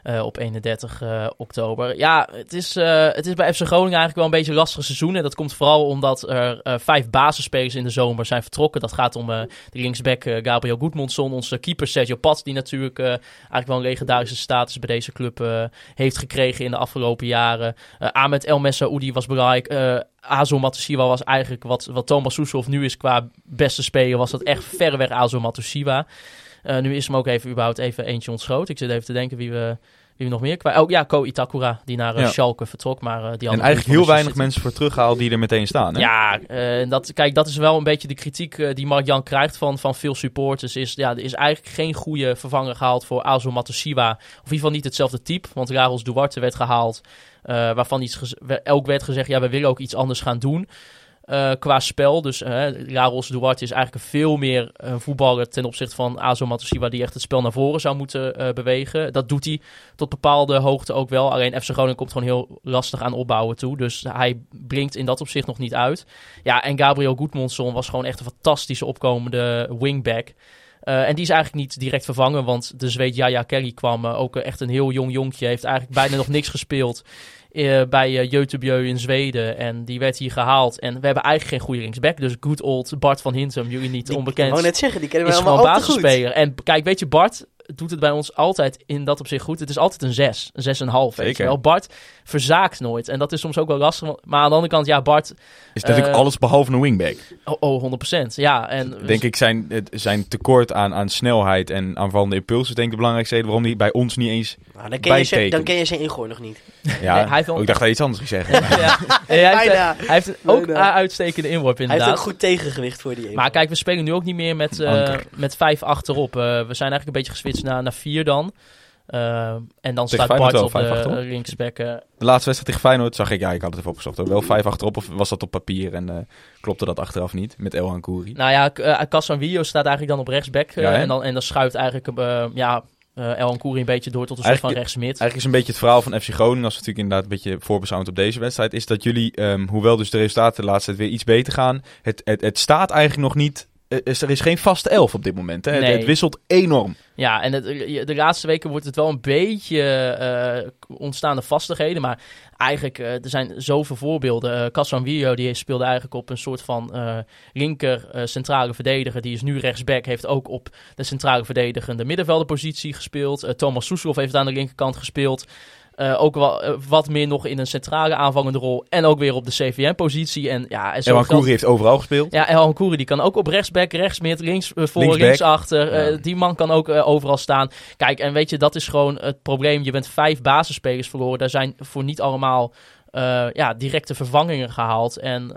Eh, op 31 eh, oktober. Ja, het is, eh, het is bij FC Groningen eigenlijk wel een beetje een lastig seizoen. En dat komt vooral omdat er vijf basisspelers in de zomer zijn vertrokken. Dat gaat om de linksback Gabriel Goedmondson. Onze keeper Sergio Pat, die natuurlijk eigenlijk wel een legendarische status bij deze club heeft gekregen in de afgelopen jaren. Ahmed El Messaoudi was belangrijk. Azo Matusiwa was eigenlijk wat, wat Thomas Soeslof nu is qua beste speler. Was dat echt verreweg Azo Matusiwa. Eh, nu is hem ook even überhaupt even eentje ontschoten. Ik zit even te denken wie we, wie nog meer kwijt. Oh ja, Ko Itakura, die naar eh, Ja. Schalke vertrok. Maar, eh, die En eigenlijk heel weinig mensen voor teruggehaald die er meteen staan, hè? Ja, eh, en dat, kijk, dat is wel een beetje de kritiek die Mark-Jan krijgt van, van veel supporters. Is, ja, er is eigenlijk geen goede vervanger gehaald voor Azo Matusiwa. Of in ieder geval niet hetzelfde type. Want Raros Duarte werd gehaald. eh, waarvan iets ook werd gezegd, ja, we willen ook iets anders gaan doen. Eh, qua spel. Dus eh Raros Duarte is eigenlijk veel meer een voetballer ten opzichte van Azo Matusiwa, die echt het spel naar voren zou moeten eh, bewegen. Dat doet hij tot bepaalde hoogte ook wel. Alleen FC Groningen komt gewoon heel lastig aan opbouwen toe. Dus hij brengt in dat opzicht nog niet uit. Ja, en Gabriel Goedmondson was gewoon echt een fantastische opkomende wingback. Eh, en die is eigenlijk niet direct vervangen, want de Zweed Jaya Kelly kwam eh, ook eh, echt een heel jong jonkje. Heeft eigenlijk bijna nog niks gespeeld eh, bij uh, Göteborg in Zweden. En die werd hier gehaald. En we hebben eigenlijk geen goede linksback. Dus good old Bart van Hintem, jullie niet Die- onbekend Ik wou net zeggen, die kennen we is allemaal gewoon al te goed. basisspeler. En kijk, weet je, Bart doet het bij ons altijd in dat opzicht goed. Het is altijd een 6, een 6,5. Weet je wel. Bart verzaakt nooit. En dat is soms ook wel lastig. Maar aan de andere kant, ja, Bart, Is natuurlijk Eh, alles behalve een wingback. oh, oh 100%. Ja, en Denk ik zijn, het- zijn tekort aan, aan snelheid en aanvallende impulsen denk ik de belangrijkste reden waarom hij bij ons niet eens... Nou, dan, ken je ze, Bijtekent. dan ken je zijn ingooi nog niet. Ja, Nee, hij heeft wel- oh, ik dacht dat hij iets anders ging zeggen. ja, hij, heeft, hij heeft ook Bijna. een uitstekende inworp Hij inderdaad. heeft ook goed tegengewicht voor die. Maar kijk, we spelen nu ook niet meer met, eh, Anker. met vijf achterop. Eh, we zijn eigenlijk een beetje geswitcht naar, naar vier dan. Eh, en dan staat Feyenoord Bart op de linksback. De laatste wedstrijd tegen Feyenoord zag ik, ja, ik had het even opgezocht. Wel vijf achterop of was dat op papier en eh, klopte dat achteraf niet met El Kouri. Nou ja, K- eh, Casanvillo staat eigenlijk dan op rechtsback. Ja, en, dan, en dan schuift eigenlijk ja, eh El Koeri een beetje door tot een soort van rechtsmid. Eigenlijk is een beetje het verhaal van FC Groningen, als we natuurlijk inderdaad een beetje voorbeschouwend op deze wedstrijd, is dat jullie, ehm, hoewel dus de resultaten de laatste tijd weer iets beter gaan, het, het, het staat eigenlijk nog niet, is, er is geen vaste elf op dit moment. Hè? Het- Nee. Het, wisselt enorm. Ja, en het, eh, de laatste weken wordt het wel een beetje eh ontstaande vastigheden. Maar eigenlijk, eh, er zijn zoveel voorbeelden. Uh, Casanvillo, die speelde eigenlijk op een soort van eh, linker eh, centrale verdediger. Die is nu rechtsback, heeft ook op de centrale verdedigende middenvelderpositie gespeeld. Eh, Thomas Soeslof heeft aan de linkerkant gespeeld. Eh, ook wel eh, wat meer nog in een centrale aanvallende rol. En ook weer op de CVM-positie. En ja, en zo El geldt- Kouri heeft overal gespeeld. Ja, El Kouri die kan ook op rechtsback, rechtsmid, links eh, voor, Linksback. Eh, Ja. die man kan ook overal staan. Kijk, en weet je, dat is gewoon het probleem. Je bent vijf basisspelers verloren. Daar zijn voor niet allemaal ja, directe vervangingen gehaald. En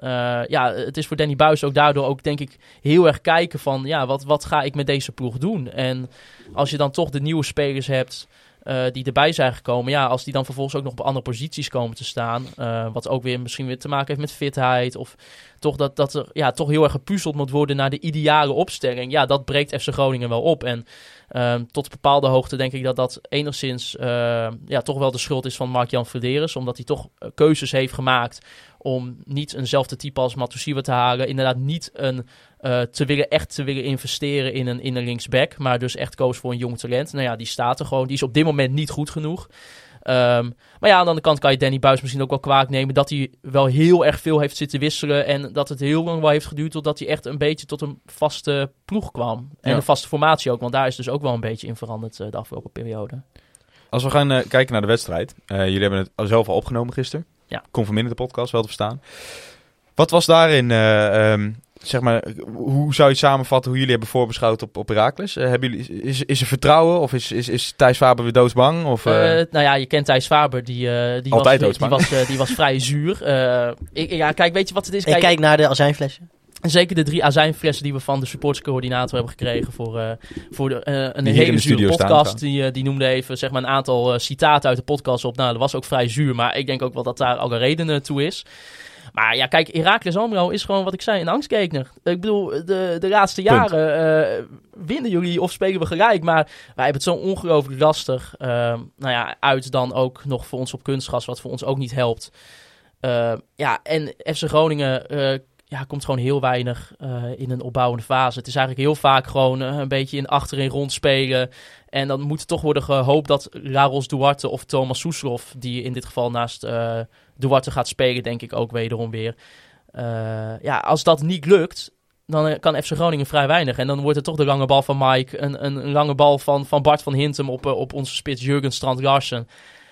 ja, het is voor Danny Buis ook daardoor ook, denk ik, heel erg kijken van... Ja, wat, wat ga ik met deze ploeg doen? En als je dan toch de nieuwe spelers hebt... eh, die erbij zijn gekomen. Ja, als die dan vervolgens ook nog op andere posities komen te staan. eh, wat ook weer misschien weer te maken heeft met fitheid. Of toch dat, dat er ja, toch heel erg gepuzzeld moet worden naar de ideale opstelling. Ja, dat breekt FC Groningen wel op. En ehm, tot bepaalde hoogte denk ik dat dat enigszins eh, ja, toch wel de schuld is van Mark-Jan Verderes. Omdat hij toch keuzes heeft gemaakt om niet eenzelfde type als Matusiwa te halen. Inderdaad niet een, eh, te willen, echt te willen investeren in een, in een linksback. Maar dus echt koos voor een jong talent. Nou ja, die staat er gewoon. Die is op dit moment niet goed genoeg. Ehm, maar ja, aan de andere kant kan je Danny Buis misschien ook wel kwaad nemen dat hij wel heel erg veel heeft zitten wisselen. En dat het heel lang wel heeft geduurd totdat hij echt een beetje tot een vaste ploeg kwam. En Ja. een vaste formatie ook, want daar is dus ook wel een beetje in veranderd eh, de afgelopen periode. Als we gaan eh, kijken naar de wedstrijd. eh, jullie hebben het zelf al opgenomen gisteren. Ja. Conforminder de podcast, wel te verstaan. Wat was daarin, eh, ehm, zeg maar, hoe zou je het samenvatten hoe jullie hebben voorbeschouwd op, op? Eh, hebben jullie, is, is er vertrouwen of is, is, is Thijs Faber weer doodsbang? Of, eh, Eh, nou ja, je kent Thijs Faber, die, eh, die, Altijd was, die, doodsbang. was, die was vrij zuur. Eh, ik, ja, kijk, weet je wat het is? En kijk naar de azijnflessen. Zeker de drie azijnflessen die we van de supportscoördinator hebben gekregen voor, eh, voor de, eh, een hele zure staan podcast. die, die noemde even zeg maar, een aantal citaten uit de podcast op. Nou, dat was ook vrij zuur, maar ik denk ook wel dat daar al een reden eh, toe is. Maar ja, kijk, Heracles Almelo is gewoon wat ik zei, een angstgekner. Ik bedoel, de, de laatste Punt. jaren eh, winnen jullie of spelen we gelijk. Maar wij hebben het zo ongelooflijk lastig. Eh, nou ja, uit dan ook nog voor ons op kunstgas, wat voor ons ook niet helpt. Eh, ja, en FC Groningen eh, ja, komt gewoon heel weinig eh, in een opbouwende fase. Het is eigenlijk heel vaak gewoon een beetje in achterin rondspelen. En dan moet er toch worden gehoopt dat Laros Duarte of Thomas Soeslof, die in dit geval naast Duarte gaat spelen, denk ik ook wederom weer. Eh, ja, als dat niet lukt, dan eh, kan FC Groningen vrij weinig. En dan wordt het toch de lange bal van Mike, een, een, lange bal van, van Bart van Hintem op, eh, op onze spits Jurgen Strand Larsen.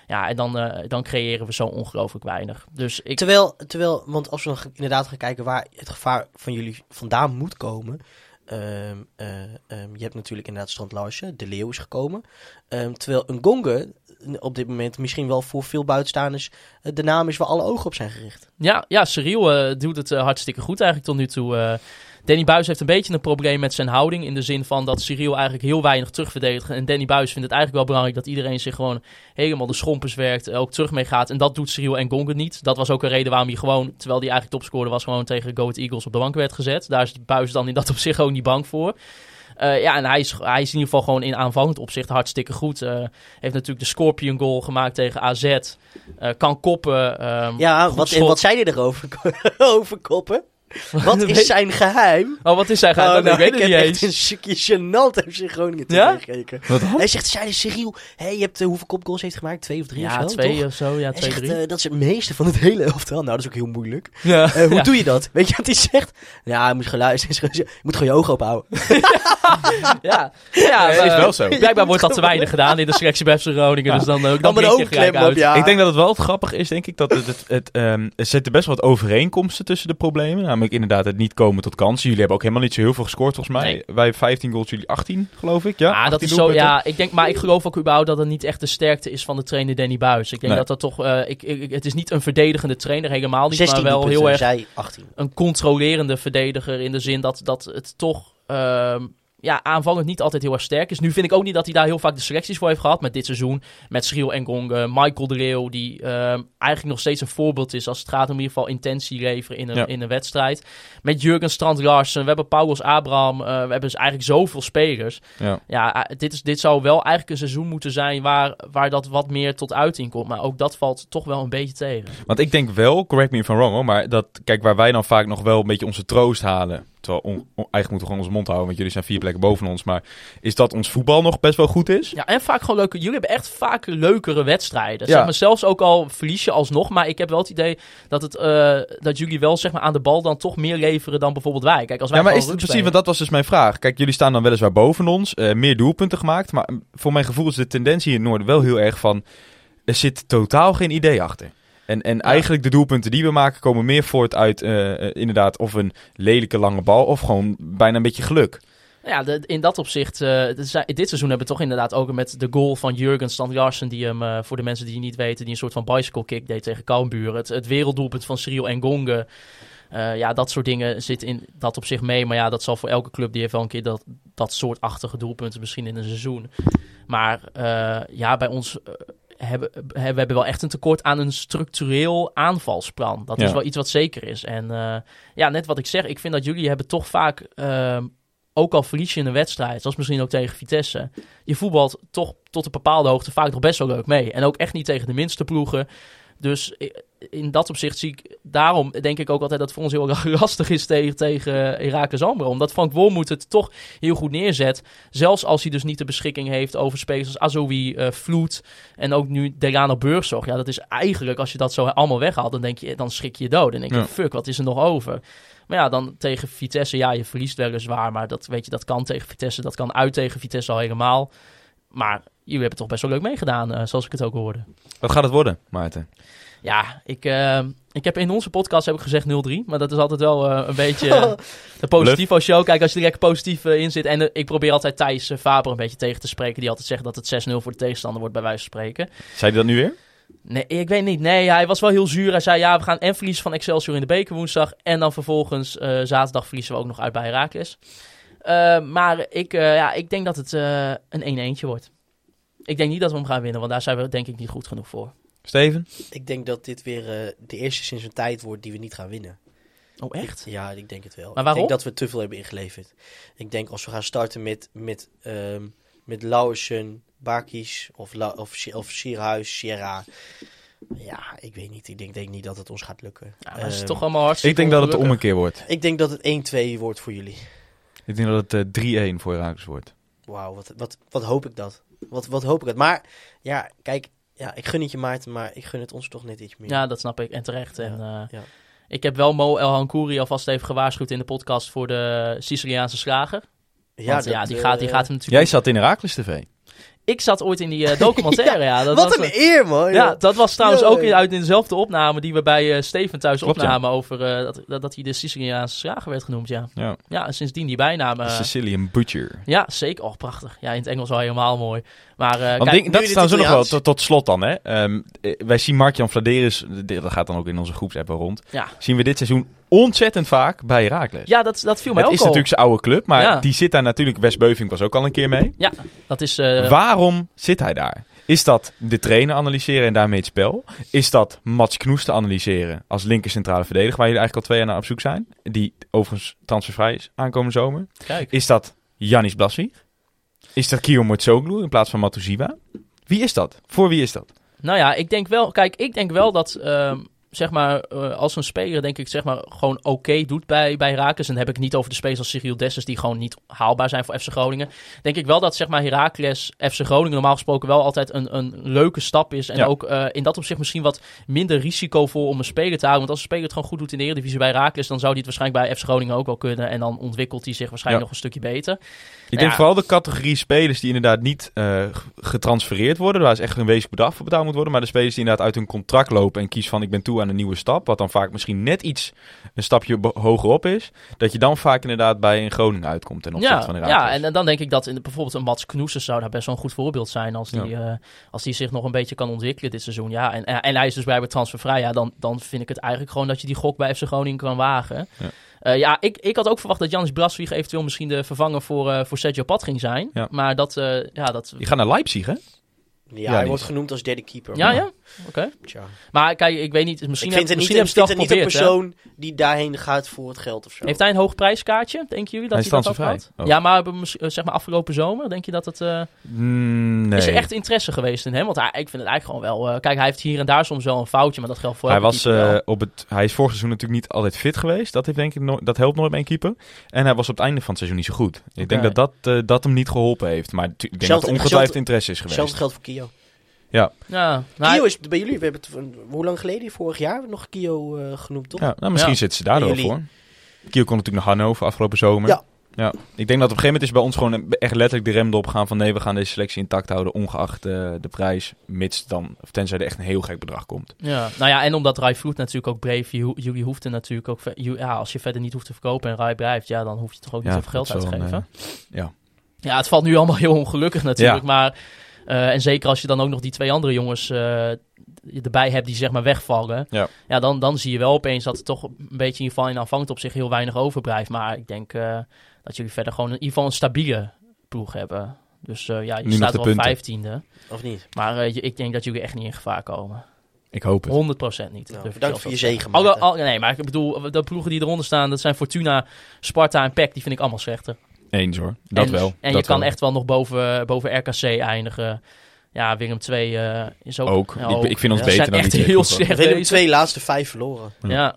Ja, en dan, dan creëren we zo ongelooflijk weinig. Dus ik, Terwijl, terwijl, want als we inderdaad gaan kijken waar het gevaar van jullie vandaan moet komen. ehm, eh, ehm, je hebt natuurlijk inderdaad Strand Larsen, De Leeuw is gekomen. Ehm, terwijl een Gonge op dit moment misschien wel voor veel buitenstaanders eh, de naam is waar alle ogen op zijn gericht. Ja, ja Cyril eh, doet het eh, hartstikke goed eigenlijk tot nu toe. Danny Buis heeft een beetje een probleem met zijn houding. In de zin van dat Cyril eigenlijk heel weinig terugverdedigt. En Danny Buis vindt het eigenlijk wel belangrijk dat iedereen zich gewoon helemaal de schompers werkt. Ook terug mee gaat. En dat doet Cyril en Gongen niet. Dat was ook een reden waarom hij gewoon, terwijl hij eigenlijk topscorer was, gewoon tegen Go Eagles op de bank werd gezet. Daar is Buis dan in dat op zich ook niet bang voor. Eh, ja, en hij is, hij is in ieder geval gewoon in aanvallend opzicht hartstikke goed. Eh, heeft natuurlijk de Scorpion goal gemaakt tegen AZ. Eh, kan koppen. ehm, Ja, wat, en wat zei hij erover over koppen? Wat is zijn geheim? Oh, wat is zijn geheim? Oh, ik nou, weet ik het heb niet echt eens. een stukje gênant FC Groningen Ja? dan? Hij zegt, zei Cyril, hey, je hebt eh, hoeveel kopgoals heeft gemaakt? Twee of drie Ja, of zo? twee toch? of zo. Ja, Hij twee, zegt, drie. eh, dat is het meeste van het hele elftal. Nou, dat is ook heel moeilijk. ja. Eh, hoe ja. doe je dat? Weet je wat hij zegt? Ja, je moet geluisteren. Je moet gewoon je ogen open houden. Ja, ja is eh, wel zo. Blijkbaar wordt dat te weinig gedaan in de selectie bij FC Groningen. Dus dan, eh, dan de je gelijk uit. ja. Ik denk dat het wel grappig is, denk ik, dat het, het, het, ehm, er zitten best wel wat overeenkomsten tussen de problemen. Namelijk inderdaad het niet komen tot kansen. Jullie hebben ook helemaal niet zo heel veel gescoord volgens mij. Nee. Wij 15 goals, jullie 18 geloof ik. Ja, Ja, dat 18 is zo. Ja, ik denk, maar ik geloof ook überhaupt dat het niet echt de sterkte is van de trainer Danny Buis. Ik denk Nee. dat dat toch. eh, ik, ik, het is niet een verdedigende trainer, helemaal niet. 16 maar wel heel erg zij 18. een controlerende verdediger. In de zin dat, dat het toch. ehm, ja, aanvallend niet altijd heel erg sterk is. Nu vind ik ook niet dat hij daar heel vaak de selecties voor heeft gehad. Met dit seizoen. Met Schriel en Gong. Michael de Leeuw. Die ehm, eigenlijk nog steeds een voorbeeld is. Als het gaat om in ieder geval intentie leveren in een, Ja. in een wedstrijd. Met Jurgen Strand Larsen. We hebben Paulus Abraham. eh, we hebben dus eigenlijk zoveel spelers. Ja. Ja, eh, dit, is, dit zou wel eigenlijk een seizoen moeten zijn waar, waar dat wat meer tot uiting komt. Maar ook dat valt toch wel een beetje tegen. Want ik denk wel, correct me if I'm wrong hoor, maar dat, kijk, waar wij dan vaak nog wel een beetje onze troost halen. Terwijl on- on- eigenlijk moeten we gewoon onze mond houden, want jullie zijn vier plekken boven ons. Maar is dat ons voetbal nog best wel goed is? Ja, en vaak gewoon leuke. Jullie hebben echt vaak leukere wedstrijden. Ja. Zeg maar, zelfs ook al verlies je alsnog. Maar ik heb wel het idee dat, het, eh, dat jullie wel zeg maar, aan de bal dan toch meer leveren dan bijvoorbeeld wij. Kijk, als wij Ja, maar is het precies, want dat was dus mijn vraag. Kijk, jullie staan dan weliswaar boven ons, eh, meer doelpunten gemaakt. Maar voor mijn gevoel is de tendentie hier in het noorden wel heel erg van, er zit totaal geen idee achter. En, en eigenlijk de doelpunten die we maken komen meer voort uit eh, eh, inderdaad of een lelijke lange bal of gewoon bijna een beetje geluk. Ja, de- in dat opzicht, eh, dit se- dit seizoen hebben we toch inderdaad ook met de goal van Jurgen Strand Larsen, die hem, voor de mensen die het niet weten, die een soort van bicycle kick deed tegen Cambuur. Het, het werelddoelpunt van Cyril Engonge. Eh ja, dat soort dingen zitten in dat op zich mee. Maar ja, dat zal voor elke club, die heeft wel een keer dat, dat soort achtige doelpunten misschien in een seizoen. Maar ja, bij ons hebben, we hebben wel echt een tekort aan een structureel aanvalsplan. Dat is wel iets wat zeker is. En eh, ja, net wat ik zeg, ik vind dat jullie hebben toch vaak... ehm, ook al verlies je in een wedstrijd, zoals misschien ook tegen Vitesse, je voetbalt toch tot een bepaalde hoogte vaak nog best wel leuk mee. En ook echt niet tegen de minste ploegen. Dus in dat opzicht zie ik, daarom denk ik ook altijd dat het voor ons heel erg lastig is tegen, tegen Heracles Almelo. Omdat Frank Wormoed het toch heel goed neerzet. Zelfs als hij dus niet de beschikking heeft over spelers als Azoui, eh Vloed en ook nu Delano Burgzorg. Ja, dat is eigenlijk, als je dat zo allemaal weghaalt, dan denk je, dan schrik je je dood. Dan denk je, Ja. fuck, wat is er nog over? Maar ja, dan tegen Vitesse, ja, je verliest weliswaar. Maar dat, weet je, dat kan tegen Vitesse. Dat kan uit tegen Vitesse al helemaal. Maar jullie hebben toch best wel leuk meegedaan, eh, zoals ik het ook hoorde. Wat gaat het worden, Maarten? Ja, ik, eh, ik heb in onze podcast heb ik gezegd 0-3. Maar dat is altijd wel eh, een beetje de positivo show. Kijk, als je er lekker positief in zit. En ik probeer altijd Thijs Faber een beetje tegen te spreken. Die altijd zegt dat het 6-0 voor de tegenstander wordt, bij wijze van spreken. Zei hij dat nu weer? Nee, ik weet niet. Nee, hij was wel heel zuur. Hij zei, ja, we gaan en verliezen van Excelsior in de beker woensdag. En dan vervolgens zaterdag verliezen we ook nog uit bij Heracles. Eh, maar ik, ja, ik denk dat het een 1-1'tje wordt. Ik denk niet dat we hem gaan winnen, want daar zijn we denk ik niet goed genoeg voor. Steven? Ik denk dat dit weer eh, de eerste sinds een tijd wordt die we niet gaan winnen. Oh, echt? Ja, ik denk het wel. Maar waarom? Ik denk dat we te veel hebben ingeleverd. Ik denk als we gaan starten met, met, ehm met Lauwersen, Bakis of, La- of, of Sierhuis, Sierra. Ja, ik weet niet. Ik denk, denk niet dat het ons gaat lukken. Ja, maar het is Ehm, toch allemaal hartstikke Ik denk dat het om een ongelukkig. keer wordt. Ik denk dat het 1-2 wordt voor jullie. Ik denk dat het eh, 3-1 voor Herakles wordt. Wauw, wat, wat, wat hoop ik dat. Wat, wat hoop ik dat. Maar ja, kijk, ja, ik gun het je Maarten, maar ik gun het ons toch net iets meer. Ja, dat snap ik. En terecht. En, eh, ja. Ik heb wel Mo El Hankouri alvast even gewaarschuwd in de podcast voor de Siciliaanse slager. Ja, dat, ja die, eh, gaat, die gaat hem natuurlijk... Jij zat in Herakles TV. Ik zat ooit in die eh, documentaire, ja. Dat Wat was, een eh, eer, man. Ja, dat was trouwens ook in, uit in dezelfde opname die we bij eh, Steven thuis Klopt, ja. opnamen over eh, dat, dat, dat hij de Siciliaanse slager werd genoemd, ja. Ja. Ja, en sindsdien die bijnaam... Sicilian Butcher. ja, zeker. Oh, prachtig. Ja, in het Engels wel helemaal mooi. Maar eh, Want kijk, ding- dat is het trouwens nog wel tot, tot slot dan. Hè. Ehm, eh, wij zien Mark-Jan Vladeris, dit- dat gaat dan ook in onze groepsapp rond. Ja. Zien we dit seizoen ontzettend vaak bij Herakles. ja, dat, dat viel mij het ook is al. natuurlijk zijn oude club, maar Ja. die zit daar natuurlijk. Wes Beuving was ook al een keer mee. Dat is... eh, Waarom zit hij daar? Is dat de trainer analyseren en daarmee het spel? Is dat Mats Knoes te analyseren als linker centrale verdediger, waar jullie eigenlijk al twee jaar naar op zoek zijn? Die overigens transfervrij is aankomende zomer. kijk. Is dat Janis Blassi? Is dat Kio in plaats van Matuziwa? Wie is dat? Voor wie is dat? Nou ja, ik denk wel... Kijk, ik denk wel dat... ehm, zeg maar, eh, als een speler denk ik zeg maar gewoon oké doet bij, bij Heracles. En dan heb ik niet over de spelers als Cyril Dessers die gewoon niet haalbaar zijn voor FC Groningen. Denk ik wel dat zeg maar Heracles, FC Groningen normaal gesproken wel altijd een, een leuke stap is. En Ja. ook eh, in dat opzicht misschien wat minder risicovol om een speler te houden. Want als een speler het gewoon goed doet in de Eredivisie bij Heracles, dan zou hij het waarschijnlijk bij FC Groningen ook wel kunnen. En dan ontwikkelt hij zich waarschijnlijk Ja. nog een stukje beter. Ik denk Ja. vooral de categorie spelers die inderdaad niet g- getransfereerd worden. Waar is echt een wezenlijk bedrag voor betaald moet worden. Maar de spelers die inderdaad uit hun contract lopen en kiezen van ik ben toe aan een nieuwe stap. Wat dan vaak misschien net iets een stapje hogerop is. Dat je dan vaak inderdaad bij een Groningen uitkomt ten opzichte Ja, van Heracles. ja en, en dan denk ik dat in, de- bijvoorbeeld een Mats Knoesen zou daar best wel een goed voorbeeld zijn. Als die, eh, als die zich nog een beetje kan ontwikkelen dit seizoen. Ja, en, en hij is dus blijkbaar transfervrij. Ja, dan, dan vind ik het eigenlijk gewoon dat je die gok bij FC Groningen kan wagen. Ja. Ja, ja ik, ik had ook verwacht dat Janis Braswig eventueel misschien de vervanger voor, eh, voor Sergio Pat ging zijn. Ja. Maar dat, eh, ja, dat... Die gaat naar Leipzig hè? Ja, Ja, hij wordt genoemd als derde keeper. Ja, maar- ja? Oké. Tja. Maar kijk, ik weet niet. Misschien Ik vind heb, het niet, misschien het niet een hè? persoon die daarheen gaat voor het geld of zo. Heeft hij een hoog prijskaartje, denken jullie? Dat Hij dat had transfervrij. gehad? Oh. Ja, maar hebben we mis- eh, zeg maar afgelopen zomer, denk je dat het... eh, Mm, nee. Is er echt interesse geweest in hem? Want hij, ik vind het eigenlijk gewoon wel... eh, kijk, hij heeft hier en daar soms wel een foutje, maar dat geldt voor hij, was, eh, op het, hij is vorig seizoen natuurlijk niet altijd fit geweest. Dat, heeft, denk ik, no- dat helpt nooit bij een keeper. En hij was op het einde van het seizoen niet zo goed. Ik denk dat dat, dat hem niet geholpen heeft. Maar ik denk dat er ongetwijfeld interesse is geweest. Hetzelfde geldt voor Kio. Ja, nou, Kio is bij jullie, we hebben het, van- hoe lang geleden? Vorig jaar nog Kio eh, genoemd, toch? Ja, nou, misschien Ja. zitten ze daardoor voor. Kiel kon natuurlijk naar Hannover afgelopen zomer. Ja. ja. Ik denk dat op een gegeven moment is bij ons gewoon echt letterlijk de rem erop gaan van nee, we gaan deze selectie intact houden, ongeacht eh, de prijs, mits dan, of tenzij er echt een heel gek bedrag komt. ja. nou ja, en omdat Rai Vloed natuurlijk ook bleef, ju- jullie hoefden natuurlijk ook... Ja, als je verder niet hoeft te verkopen en Rai blijft, ja, dan hoef je toch ook niet Ja, zoveel geld uit te geven. ja. Ja, het valt nu allemaal heel ongelukkig natuurlijk, Ja. maar... eh, en zeker als je dan ook nog die twee andere jongens eh, erbij hebt die zeg maar wegvallen. Ja. Ja, dan, dan zie je wel opeens dat er toch een beetje in ieder geval in aanvangt op zich heel weinig overblijft. Maar ik denk eh, dat jullie verder gewoon in ieder geval een stabiele ploeg hebben. Dus eh, ja, je Nu staat de wel punten. vijftiende. Of niet? Maar eh, ik denk dat jullie echt niet in gevaar komen. Ik hoop het. 100% niet. Nou, bedankt zelf voor je zegen. Al, al, nee, maar ik bedoel, de ploegen die eronder staan, dat zijn Fortuna, Sparta en PEC. Die vind ik allemaal slechter. Eens hoor. Dat en, wel. En dat je kan wel. echt wel nog boven, boven RKC eindigen. Ja, Willem 2 eh, is ook... Ook. Ja, Ik- ik vind ons Ja, beter dan echt heel slecht Willem bezig. twee laatste vijf verloren. Ja.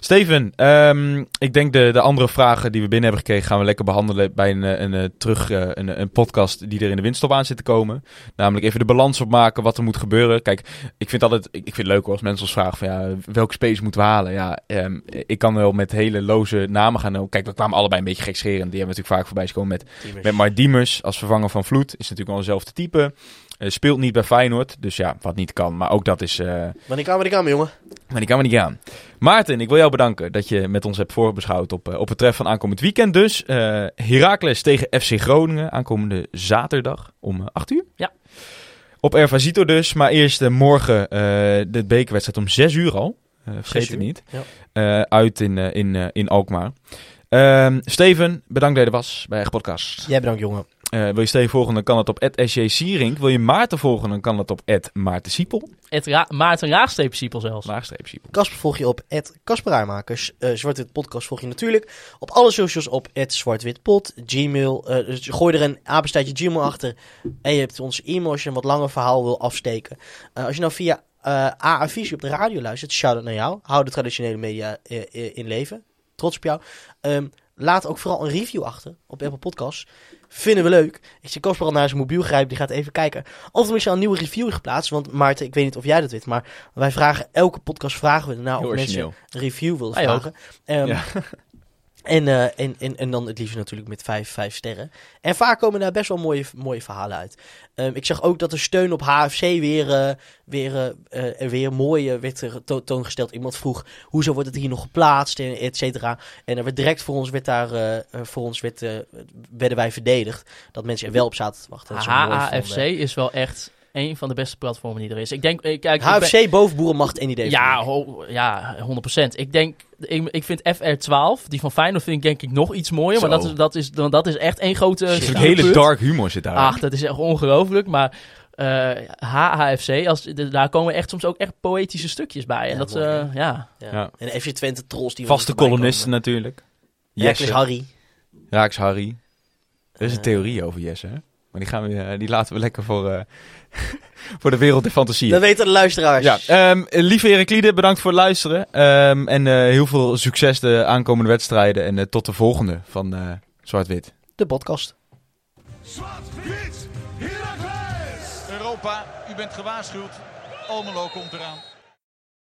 Steven, ehm, ik denk de, de andere vragen die we binnen hebben gekregen gaan we lekker behandelen bij een, eh, een, eh, terug, eh, een, een podcast die er in de windstop aan zit te komen. Namelijk even de balans opmaken wat er moet gebeuren. Kijk, ik vind, altijd, ik, ik vind het leuk hoor als mensen ons vragen van ja, welke space moeten we halen? Ja, ehm, ik kan wel met hele loze namen gaan. Nou, Kijk, we kwamen allebei een beetje gekscherend. Die hebben we natuurlijk vaak voorbij gekomen met. Met Mark Diemers als vervanger van Vloed. Is natuurlijk wel dezelfde type. Eh, speelt niet bij Feyenoord. Dus ja, wat niet kan. Maar ook dat is... eh Wanneer kan, wanneer kan, jongen? maar die kan we niet aan. Maarten, ik wil jou bedanken dat je met ons hebt voorbeschouwd op, eh, op het treff van aankomend weekend. Dus eh Heracles tegen FC Groningen aankomende zaterdag om eh, 8 uur. Ja. Op Ervasito dus. Maar eerst morgen eh, de bekerwedstrijd om 6 uur al. Vergeet het niet. ja. Eh, uit in, in, in Alkmaar. Ehm, Steven, bedankt dat je er was bij Echt Podcast. Jij bedankt, jongen. Eh, wil je Steven volgen, dan kan het op SJ Sierink. Wil je Maarten volgen, dan kan het op Maarten Siepel. Het Ra Maarten Raagstreep Siepel zelfs. Laagstreep Siepel. Kasper volg je op @kasperuimakers. Eh Zwart-Wit Podcast volg je natuurlijk op alle socials op @zwartwitpod. Gmail, eh, dus gooi er een apenstaartje Gmail achter. En je hebt ons e-mail als je een wat langer verhaal wil afsteken. Eh, als je nou via eh AA Visie op de radio luistert, shout-out naar jou. Hou de traditionele media in leven. Trots op jou. Ehm, laat ook vooral een review achter op Apple Podcasts. Vinden we leuk. Ik zie Kasper al naar zijn mobiel grijpen. Die gaat even kijken. Of er is al een nieuwe review geplaatst. Want Maarten, ik weet niet of jij dat weet. Maar wij vragen elke podcast vragen we nou Heel of mensen een review willen vragen. Ehm, Ja. en, eh, en, en, en dan het liefst natuurlijk met vijf, vijf sterren. En vaak komen daar best wel mooie, mooie verhalen uit. Ehm, ik zag ook dat de steun op HFC weer, eh, weer, eh, weer mooi werd er to- toongesteld. Iemand vroeg, hoezo wordt het hier nog geplaatst, en et cetera. En er werd direct voor ons, werd daar, voor ons werd, werden wij verdedigd. Dat mensen er wel op zaten te wachten. Vonden. is wel echt een van de beste platformen die er is. Ik denk, eh, kijk, ik ben- HFC boven Boerenmacht en idee. Ja, ho- ja, 100%. Ik denk, ik, ik vind FR12, die van Feyenoord vind ik denk ik nog iets mooier. Maar dat is, dat, is, dan- dat is echt één grote... Een hele dark humor zit daar. Ach, dat is echt ongelooflijk. Maar eh HHFC, als, de- daar komen echt soms ook echt poëtische stukjes bij. En Ja, dat, mooi, eh, ja. Ja. Ja. En de FC Twente trolls die Vaste columnisten natuurlijk. Jesse. Harry. Raaks Harry. Er is een theorie over Jesse, hè? Maar die, gaan we, eh, die laten we lekker voor, eh, voor de wereld der fantasie. Dat weten de luisteraars. Ja, ehm, lieve Heraklide, bedankt voor het luisteren. Ehm, en eh, heel veel succes de aankomende wedstrijden. En tot de volgende van eh, Zwart-Wit. De podcast. Zwart-wit, Heracles! Europa, u bent gewaarschuwd. Almelo komt eraan.